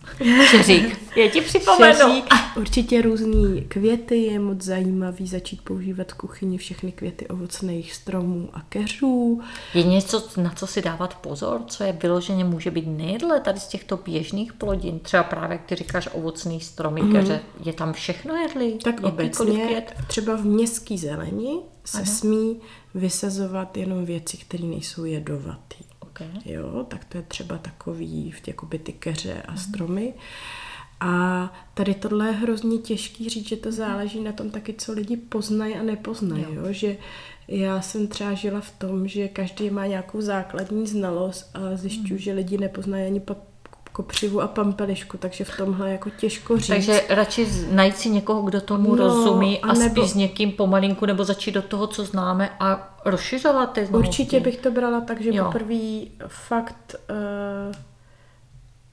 Čeřík, <laughs> já ti připomenu. Čeřík, určitě různý květy, je moc zajímavý začít používat v kuchyni všechny květy ovocných stromů a keřů. Je něco, na co si dávat pozor, co je vyloženě může být nejedle tady z těchto běžných plodin, třeba právě, jak ty říkáš, ovocný stromy, mm. keře, je tam všechno jedlý? Tak obecně, třeba v městský zeleni se Aha. smí vysazovat jenom věci, které nejsou jedovatý. Okay. Jo, tak to je třeba takový v jakoby ty keře a mhm. stromy. A tady tohle je hrozně těžký říct, že to záleží na tom taky, co lidi poznají a nepoznají. Jo. Jo? Že já jsem třeba žila v tom, že každý má nějakou základní znalost a zjišťuju, mm. že lidi nepoznají ani kopřivu a pampelišku, takže v tomhle jako těžko říct. Takže radši najít si někoho, kdo tomu no, rozumí a, a nebo... spíš s někým pomalinku, nebo začít do toho, co známe a rozšiřovat ty znalosti. Určitě bych to brala tak, že poprvé fakt uh,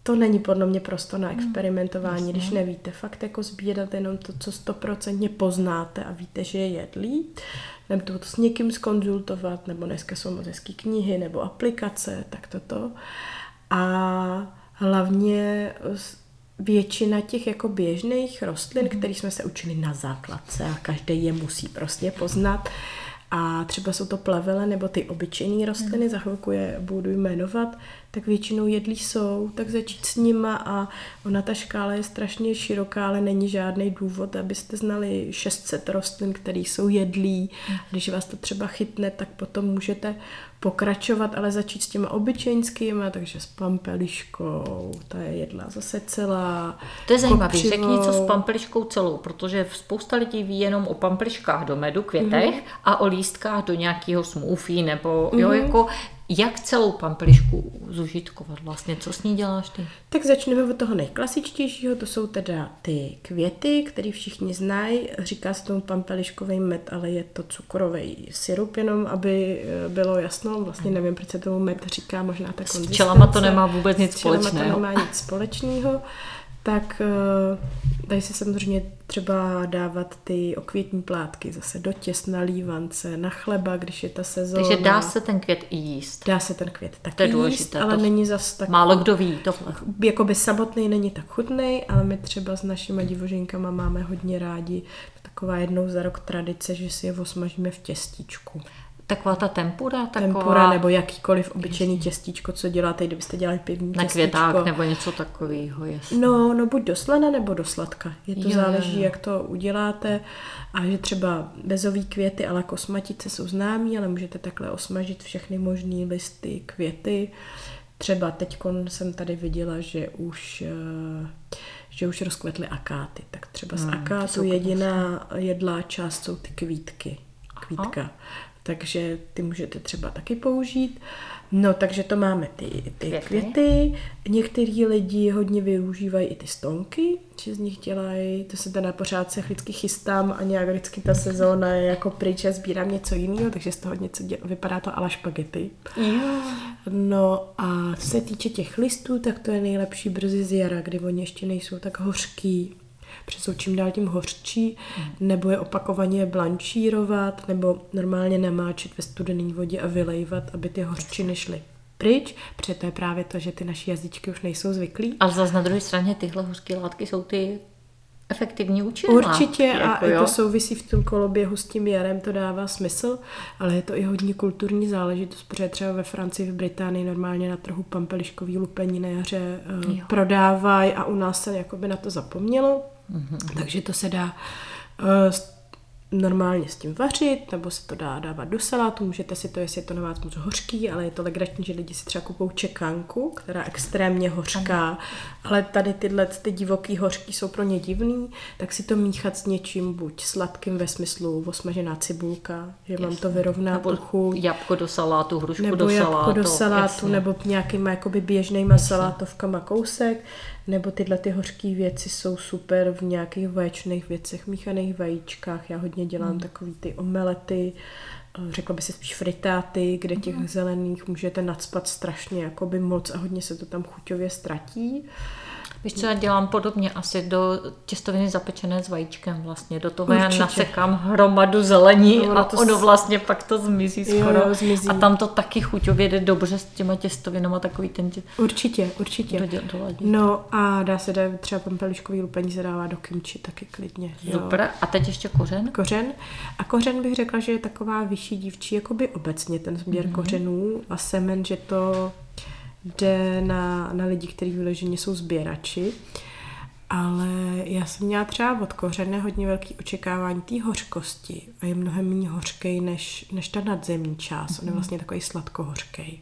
to není podle mě prosto na hmm, experimentování, hmm, když nevíte. Fakt jako sbírat jenom to, co stoprocentně poznáte a víte, že je jedlý, nebo to s někým skonzultovat, nebo dneska jsou moc hezký knihy nebo aplikace, tak toto. A hlavně většina těch jako běžných rostlin, mm-hmm. které jsme se učili na základce a každý je musí prostě poznat, a třeba jsou to plevele nebo ty obyčejné rostliny, mm. za chvilku je budu jmenovat, tak většinou jedlí jsou, tak začít s nima a ona ta škála je strašně široká, ale není žádný důvod, abyste znali 600 rostlin, které jsou jedlí. Mm. Když vás to třeba chytne, tak potom můžete pokračovat, ale začít s těma obyčejnskými, takže s pampeliškou, ta je jedla zase celá. To je zajímavé, řekni něco s pampeliškou celou, protože spousta lidí ví jenom o pampeliškách do medu, květech mm-hmm. a o lístkách do nějakého smoothie, nebo mm-hmm. jo, mhm. jako jak celou pampelišku zužitkovat vlastně? Co s ní děláš ty? Tak začneme od toho nejklasičtějšího, to jsou teda ty květy, které všichni znají. Říká se tomu pampeliškový med, ale je to cukrový syrup, jenom aby eh, bylo jasno. Vlastně nevím, proč se tomu med říká, možná ta konzistence. S čelama to nemá vůbec nic společného. to nemá nic společného tak eh, dají se samozřejmě třeba dávat ty okvětní plátky zase do těst na lívance, na chleba, když je ta sezóna. Takže dá se ten květ i jíst. Dá se ten květ tak to je jíst, důležité, ale to není zas tak... Málo kdo ví tohle. Jakoby samotný není tak chutný, ale my třeba s našimi divožinkama máme hodně rádi taková jednou za rok tradice, že si je osmažíme v těstičku. Taková ta tempura? Taková... Tempura nebo jakýkoliv obyčejný těstíčko, co děláte, kdybyste dělali pivní Na těstíčko. květák nebo něco takového, jasně. No, no buď do slana nebo do sladka. Je to Jo, záleží, jo. jak to uděláte. A že třeba bezový květy ale kosmatice jsou známí, ale můžete takhle osmažit všechny možné listy, květy. Třeba teď jsem tady viděla, že už, eh, že už rozkvetly akáty. Tak třeba z Hmm, ty akátu jediná jedlá část jsou ty kvítky. Kvítka. Takže ty můžete třeba taky použít. No, takže to máme ty, ty Květy. květy. Některý lidi hodně využívají i ty stonky, že z nich dělají, to se teda pořád se vždycky chystám a nějak vždycky ta sezóna je jako pryč a sbírám něco jiného, takže z toho něco děl, vypadá to ala špagety. Jo. No a co se týče těch listů, tak to je nejlepší brzy z jara, kdy oni ještě nejsou tak hořký, protože jsou čím dál tím hořčí, nebo je opakovaně blanšírovat, nebo normálně namáčet ve studené vodě a vylejvat, aby ty hořčiny šly pryč, protože to je právě to, že ty naše jazyčky už nejsou zvyklí. Ale zase na druhé straně tyhle hořké látky jsou ty efektivní účinné Určitě a jako, i to souvisí v tom koloběhu s tím jarem, to dává smysl, ale je to i hodně kulturní záležitost, protože třeba ve Francii, v Británii normálně na trhu pampeliškový lupení na jaře uh, Jo. prodávají a u nás se jakoby na to zapomnělo, Mhm. takže to se dá uh, normálně s tím vařit, nebo se to dá dávat do salátu, můžete si to, jestli je to na vás moc hořký, ale je to legrační, že lidi si třeba kupou čekanku, která je extrémně hořká, ale tady tyhle ty divoký hořký jsou pro ně divný, tak si to míchat s něčím, buď sladkým ve smyslu osmažená cibulka, že vám to vyrovná Nebo chuť, jabko do salátu, hrušku nebo do salátu. do salátu, jasně. nebo nějakýma jakoby běžnýma salátovkama kousek, nebo tyhle ty hořké věci jsou super v nějakých vaječných věcech, míchaných vajíčkách. Já hodně dělám hmm. takový ty omelety, eh, řekla by se spíš fritáty, kde těch Mhm. zelených můžete nadspat strašně jakoby moc a hodně se to tam chuťově ztratí. Víš, co já dělám podobně asi do těstoviny zapečené s vajíčkem vlastně. Do toho já Určitě. nasekám hromadu zelení No, a to ono vlastně pak to zmizí Jo, skoro. jo, zmizí. A tam to taky chuťově jde dobře s těma těstovinama, takový ten tě... Určitě, určitě. Dodě- doladit. No a dá se dá, třeba pampeliškový lupení se dává do kimči taky klidně. jo. Super. A teď ještě kořen? Kořen. A kořen bych řekla, že je taková vyšší dívčí, jakoby obecně ten sběr mm-hmm. kořenů a semen, že to jde na, na lidi, kteří vyloženě jsou sběrači. Ale já jsem měla třeba od kořene hodně velký očekávání té hořkosti a je mnohem méně hořkej než, než ta nadzemní část. Mm-hmm. On je vlastně takový sladkohořkej.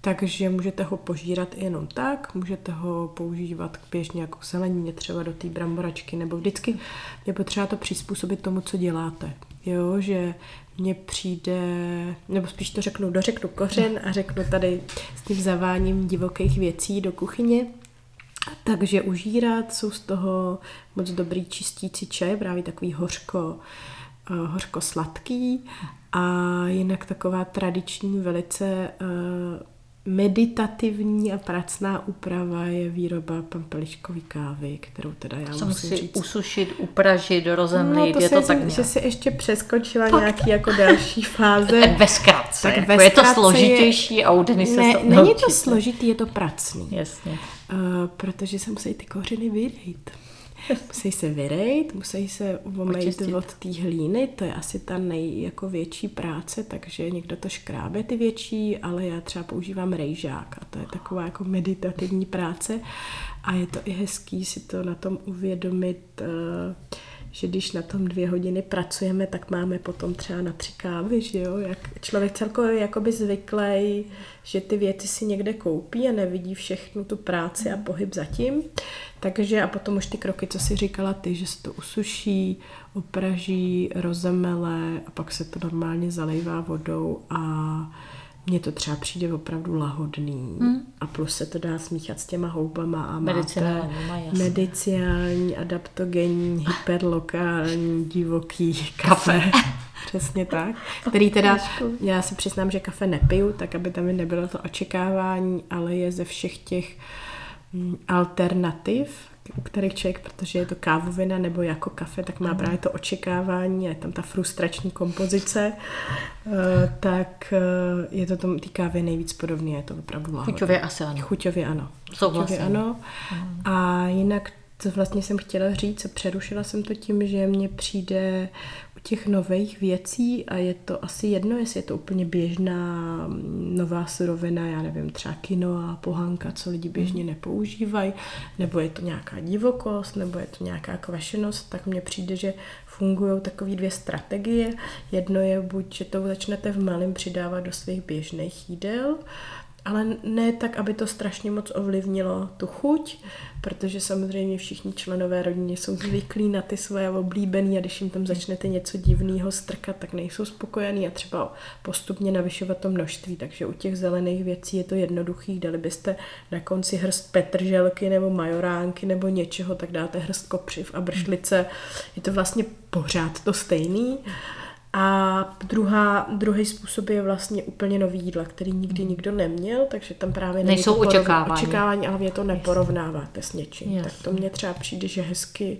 Takže můžete ho požírat jenom tak, můžete ho používat k běžně jako zelenině, třeba do té bramboračky, nebo vždycky je potřeba to přizpůsobit tomu, co děláte. Jo, že mně přijde, nebo spíš to řeknu, dořeknu kořen a řeknu tady s tím zaváním divokých věcí do kuchyně. Takže užírat jsou z toho moc dobrý čistící čaj, právě takový hořko, uh, hořko sladký a jinak taková tradiční, velice uh, meditativní a pracná úprava je výroba pampeliškové kávy, kterou teda já Co musím musí říct. usušit, upražit, rozemlít, No, to, je to tak že nějak. si ještě přeskočila nějaký jako další fáze. Tak ve zkratce. Tak Tak ve ve je to zkratce složitější a u ne, se není to složitý, je to pracný. Jasně. Uh, protože se musí ty kořeny vyrejt. <laughs> Musí se vyrejt, musí se omejt Očistit. od té hlíny, to je asi ta nej jako větší práce, takže někdo to škrábe ty větší, ale já třeba používám rejžák a to je taková jako meditativní práce a je to i hezký si to na tom uvědomit, uh, že když na tom dvě hodiny pracujeme, tak máme potom třeba na tři kávy, že jo, jak člověk celkově jakoby zvyklý, že ty věci si někde koupí a nevidí všechnu tu práci a pohyb zatím, takže a potom už ty kroky, co si říkala ty, že se to usuší, opraží, rozemele a pak se to normálně zalejvá vodou a mně to třeba přijde opravdu lahodný hmm. a plus se to dá smíchat s těma houbama a máte Medicinálníma, jasně. medicinální, adaptogenní, <laughs> hyperlokální, divoký kafe. <laughs> Přesně tak. Který teda, já se přiznám, že kafe nepiju, tak aby tam nebylo to očekávání, ale je ze všech těch mm, alternativ, u kterých člověk, protože je to kávovina nebo jako kafe, tak má právě to očekávání a je tam ta frustrační kompozice, eh, tak eh, je to tomu té kávě nejvíc podobné, je to opravdu lahodné. Chuťově asi ano. Chuťově ano. Souhlasím. Chuťově ano. A jinak, co vlastně jsem chtěla říct, přerušila jsem to tím, že mně přijde těch nových věcí a je to asi jedno, jestli je to úplně běžná mm, nová surovina, já nevím, třeba kino a pohanka, co lidi běžně mhm. nepoužívají, nebo je to nějaká divokost, nebo je to nějaká kvašenost, tak mně přijde, že fungují takové dvě strategie. Jedno je buď, že to začnete v malém přidávat do svých běžných jídel, ale ne tak, aby to strašně moc ovlivnilo tu chuť, protože samozřejmě všichni členové rodiny jsou zvyklí na ty svoje oblíbené a když jim tam začnete něco divného strkat, tak nejsou spokojení a třeba postupně navyšovat to množství. Takže u těch zelených věcí je to jednoduchý. Dali byste na konci hrst petrželky nebo majoránky nebo něčeho, tak dáte hrst kopřiv a bršlice. Je to vlastně pořád to stejný. A druhá, druhý způsob je vlastně úplně nový jídla, který nikdy hmm. nikdo neměl, takže tam právě nejsou očekávání. očekávání, ale vy to neporovnáváte s něčím. Jasně. Tak to mně třeba přijde, že hezky,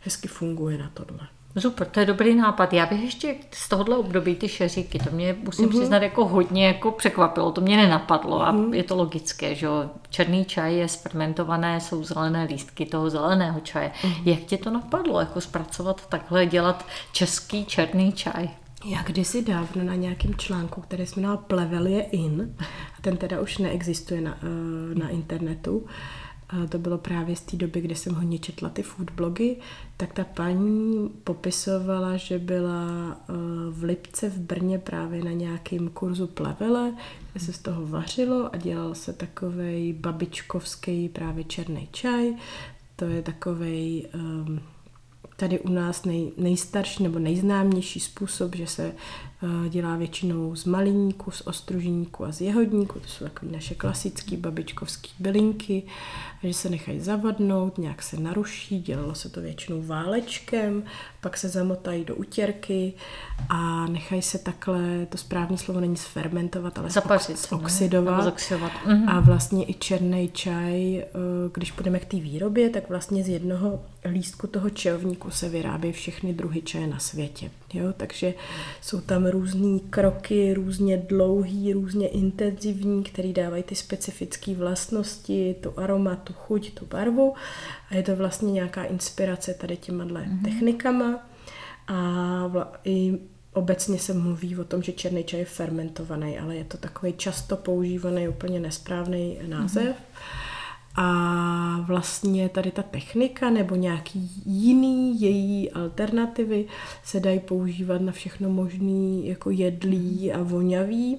hezky funguje na tohle. Super, to je dobrý nápad. Já bych ještě z tohohle období ty šeříky, to mě musím mm-hmm. přiznat jako hodně jako překvapilo, to mě nenapadlo a mm-hmm. je to logické, že černý čaj je sfermentované, jsou zelené lístky toho zeleného čaje. Mm-hmm. Jak tě to napadlo, jako zpracovat takhle, dělat český černý čaj? Já kdysi dávno na nějakém článku, který se jmenoval Plevel je in, a ten teda už neexistuje na, eh, na internetu, a to bylo právě z té doby, kdy jsem hodně četla ty food blogy, tak ta paní popisovala, že byla eh, v Lipce v Brně právě na nějakém kurzu plevele, kde se z toho vařilo a dělal se takovej babičkovský právě černý čaj. To je takovej um, tady u nás nej, nejstarší nebo nejznámější způsob, že se dělá většinou z maliníku, z ostružníku a z jehodníku, to jsou takové naše klasické babičkovské bylinky, že se nechají zavadnout, nějak se naruší, dělalo se to většinou válečkem, pak se zamotají do utěrky a nechají se takhle, to správné slovo není sfermentovat, ale Zapařit, oxidovat. Mhm. A vlastně i černý čaj, uh, když půjdeme k té výrobě, tak vlastně z jednoho lístku toho čajovníku se vyrábí všechny druhy čaje na světě. Jo? Takže jsou tam různé kroky, různě dlouhý, různě intenzivní, které dávají ty specifické vlastnosti, tu aromatu, chuť, tu barvu. A je to vlastně nějaká inspirace tady těma mm-hmm. technikama. A vla, i obecně se mluví o tom, že černý čaj je fermentovaný, ale je to takový často používaný úplně nesprávný název. Mm-hmm. A vlastně tady ta technika nebo nějaký jiný její alternativy se dají používat na všechno možný jako jedlí a vonavý.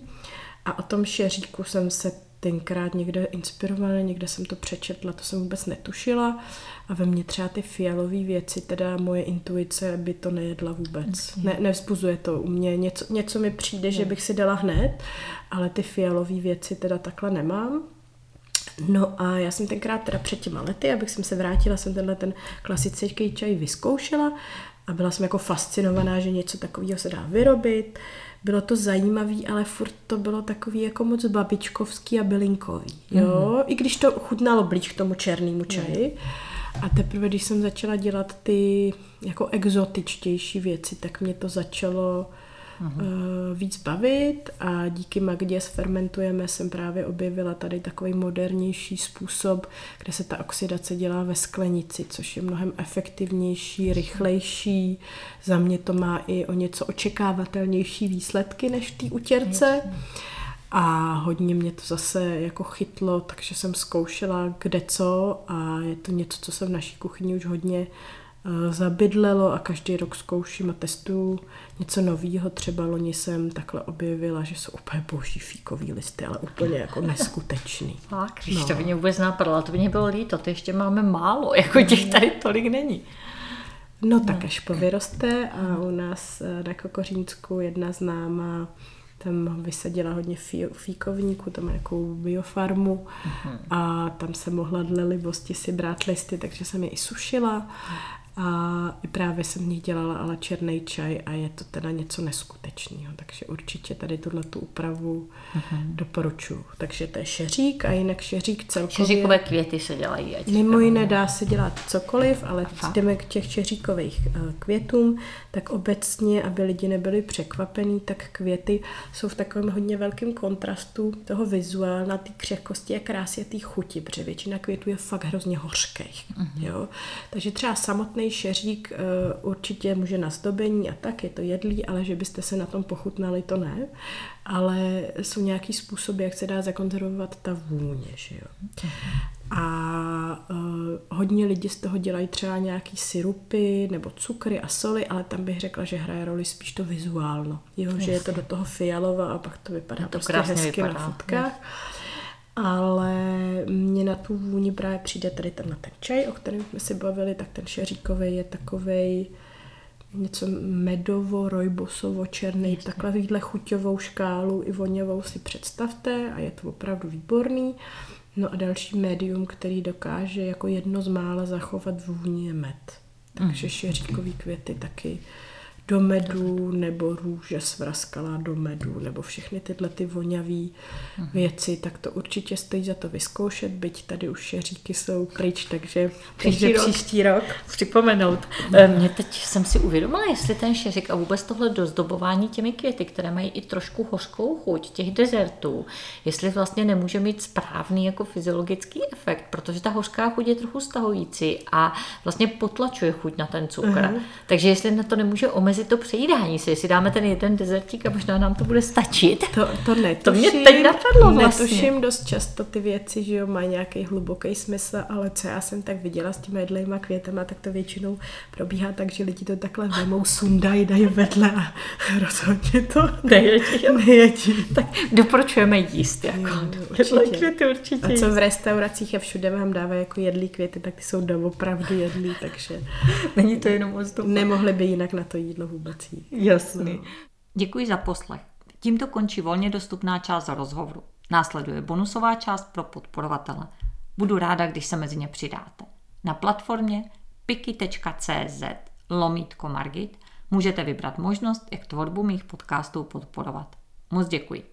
A o tom šeříku jsem se tenkrát někde inspirovala, někde jsem to přečetla, to jsem vůbec netušila. A ve mně třeba ty fialové věci, teda moje intuice by to nejedla vůbec. Ne, nevzbuzuje to u mě. Něco, něco mi přijde, že bych si dala hned, ale ty fialové věci teda takhle nemám. No a já jsem tenkrát teda před těma lety, abych jsem se vrátila, jsem tenhle ten klasický čaj vyzkoušela a byla jsem jako fascinovaná, že něco takového se dá vyrobit. Bylo to zajímavý, ale furt to bylo takový jako moc babičkovský a bylinkový. Jo? Mm. I když to chutnalo blíž k tomu černému čaji. Mm. A teprve, když jsem začala dělat ty jako exotičtější věci, tak mě to začalo uh, víc bavit a díky Magdě s Fermentujeme jsem právě objevila tady takový modernější způsob, kde se ta oxidace dělá ve sklenici, což je mnohem efektivnější, rychlejší. Za mě to má i o něco očekávatelnější výsledky než v té utěrce. A hodně mě to zase jako chytlo, takže jsem zkoušela kde co a je to něco, co se v naší kuchyni už hodně Eh, zabydlelo a každý rok zkouším a testuju něco nového. Třeba loni jsem takhle objevila, že jsou úplně boží fíkový listy, ale úplně jako neskutečný. <laughs> Tak, když no. to mě vůbec napadlo, to mě bylo líto, to ještě máme málo, jako těch tady tolik není. No tak až povyroste a u nás eh, na Kokořínsku jedna známá tam vysadila hodně fíkovníků, tam nějakou biofarmu uh-huh. a tam se mohla dle libosti si brát listy, takže jsem je i sušila a právě jsem v nich dělala ale černý čaj a je to teda něco neskutečného. Takže určitě tady tuhle tu úpravu uh-huh. doporučuji. Takže to je šeřík a jinak šeřík celkově... Šeříkové květy se dělají. Ať mimo jiné dá se dělat cokoliv, ale Fakt? jdeme k těch šeříkových eh, květům, tak obecně, aby lidi nebyli překvapení, tak květy jsou v takovém hodně velkém kontrastu toho vizuálna, té křehkosti a krásy a té chuti, protože většina květů je fakt hrozně hořkých. Uh-huh. Jo? Takže třeba samotný samotný šeřík uh, určitě může na zdobení a tak, je to jedlý, ale že byste se na tom pochutnali, to ne. Ale jsou nějaký způsoby, jak se dá zakonzervovat ta vůně, že jo. A uh, hodně lidi z toho dělají třeba nějaký syrupy nebo cukry a soli, ale tam bych řekla, že hraje roli spíš to vizuálno. Jo, že je to do toho fialová a pak to vypadá to prostě hezky vypadá. na fotkách. Ale tu vůni právě přijde tady ten, ten čaj, o kterém jsme si bavili, tak ten šeříkový je takovej něco medovo, rojbosovo, černý, takovýhle chuťovou škálu i voněvou si představte a je to opravdu výborný. No a další médium, který dokáže jako jedno z mála zachovat vůni je med. Takže mm. šeříkový květy taky do medu, nebo růže svraskala do medu, nebo všechny tyhle ty voňavé mhm. věci, tak to určitě stojí za to vyzkoušet, byť tady už šeříky jsou pryč, takže příští, rok, příští rok připomenout. Eh, mě teď jsem si uvědomila, jestli ten šeřík a vůbec tohle dozdobování těmi květy, které mají i trošku hořkou chuť těch dezertů, jestli vlastně nemůže mít správný jako fyziologický efekt, protože ta hořká chuť je trochu stahující a vlastně potlačuje chuť na ten cukr. Uh-huh. Takže jestli na to nemůže omezit mezi to přejídání si, jestli dáme ten jeden dezertík a možná nám to bude stačit. To, to netuším. To mě teď napadlo vlastně. Netuším dost často ty věci, že jo, mají nějaký hluboký smysl, ale co já jsem tak viděla s těmi jedlejma květama, tak to většinou probíhá tak, že lidi to takhle vemou, sundají, dají vedle a <laughs> rozhodně to nejedí. nejedí. Tak doporučujeme jíst jako <laughs> určitě. květy určitě. A co v restauracích a všude vám dávají jako jedlý květy, tak ty jsou doopravdy jedlý, takže není to jenom moc Nemohli by jinak na to jídlo vůbec jít. Jasný. No. Děkuji za poslech. Tímto končí volně dostupná část rozhovoru. Následuje bonusová část pro podporovatele. Budu ráda, když se mezi ně přidáte. Na platformě piki.cz lomítko Margit můžete vybrat možnost, jak tvorbu mých podcastů podporovat. Moc děkuji.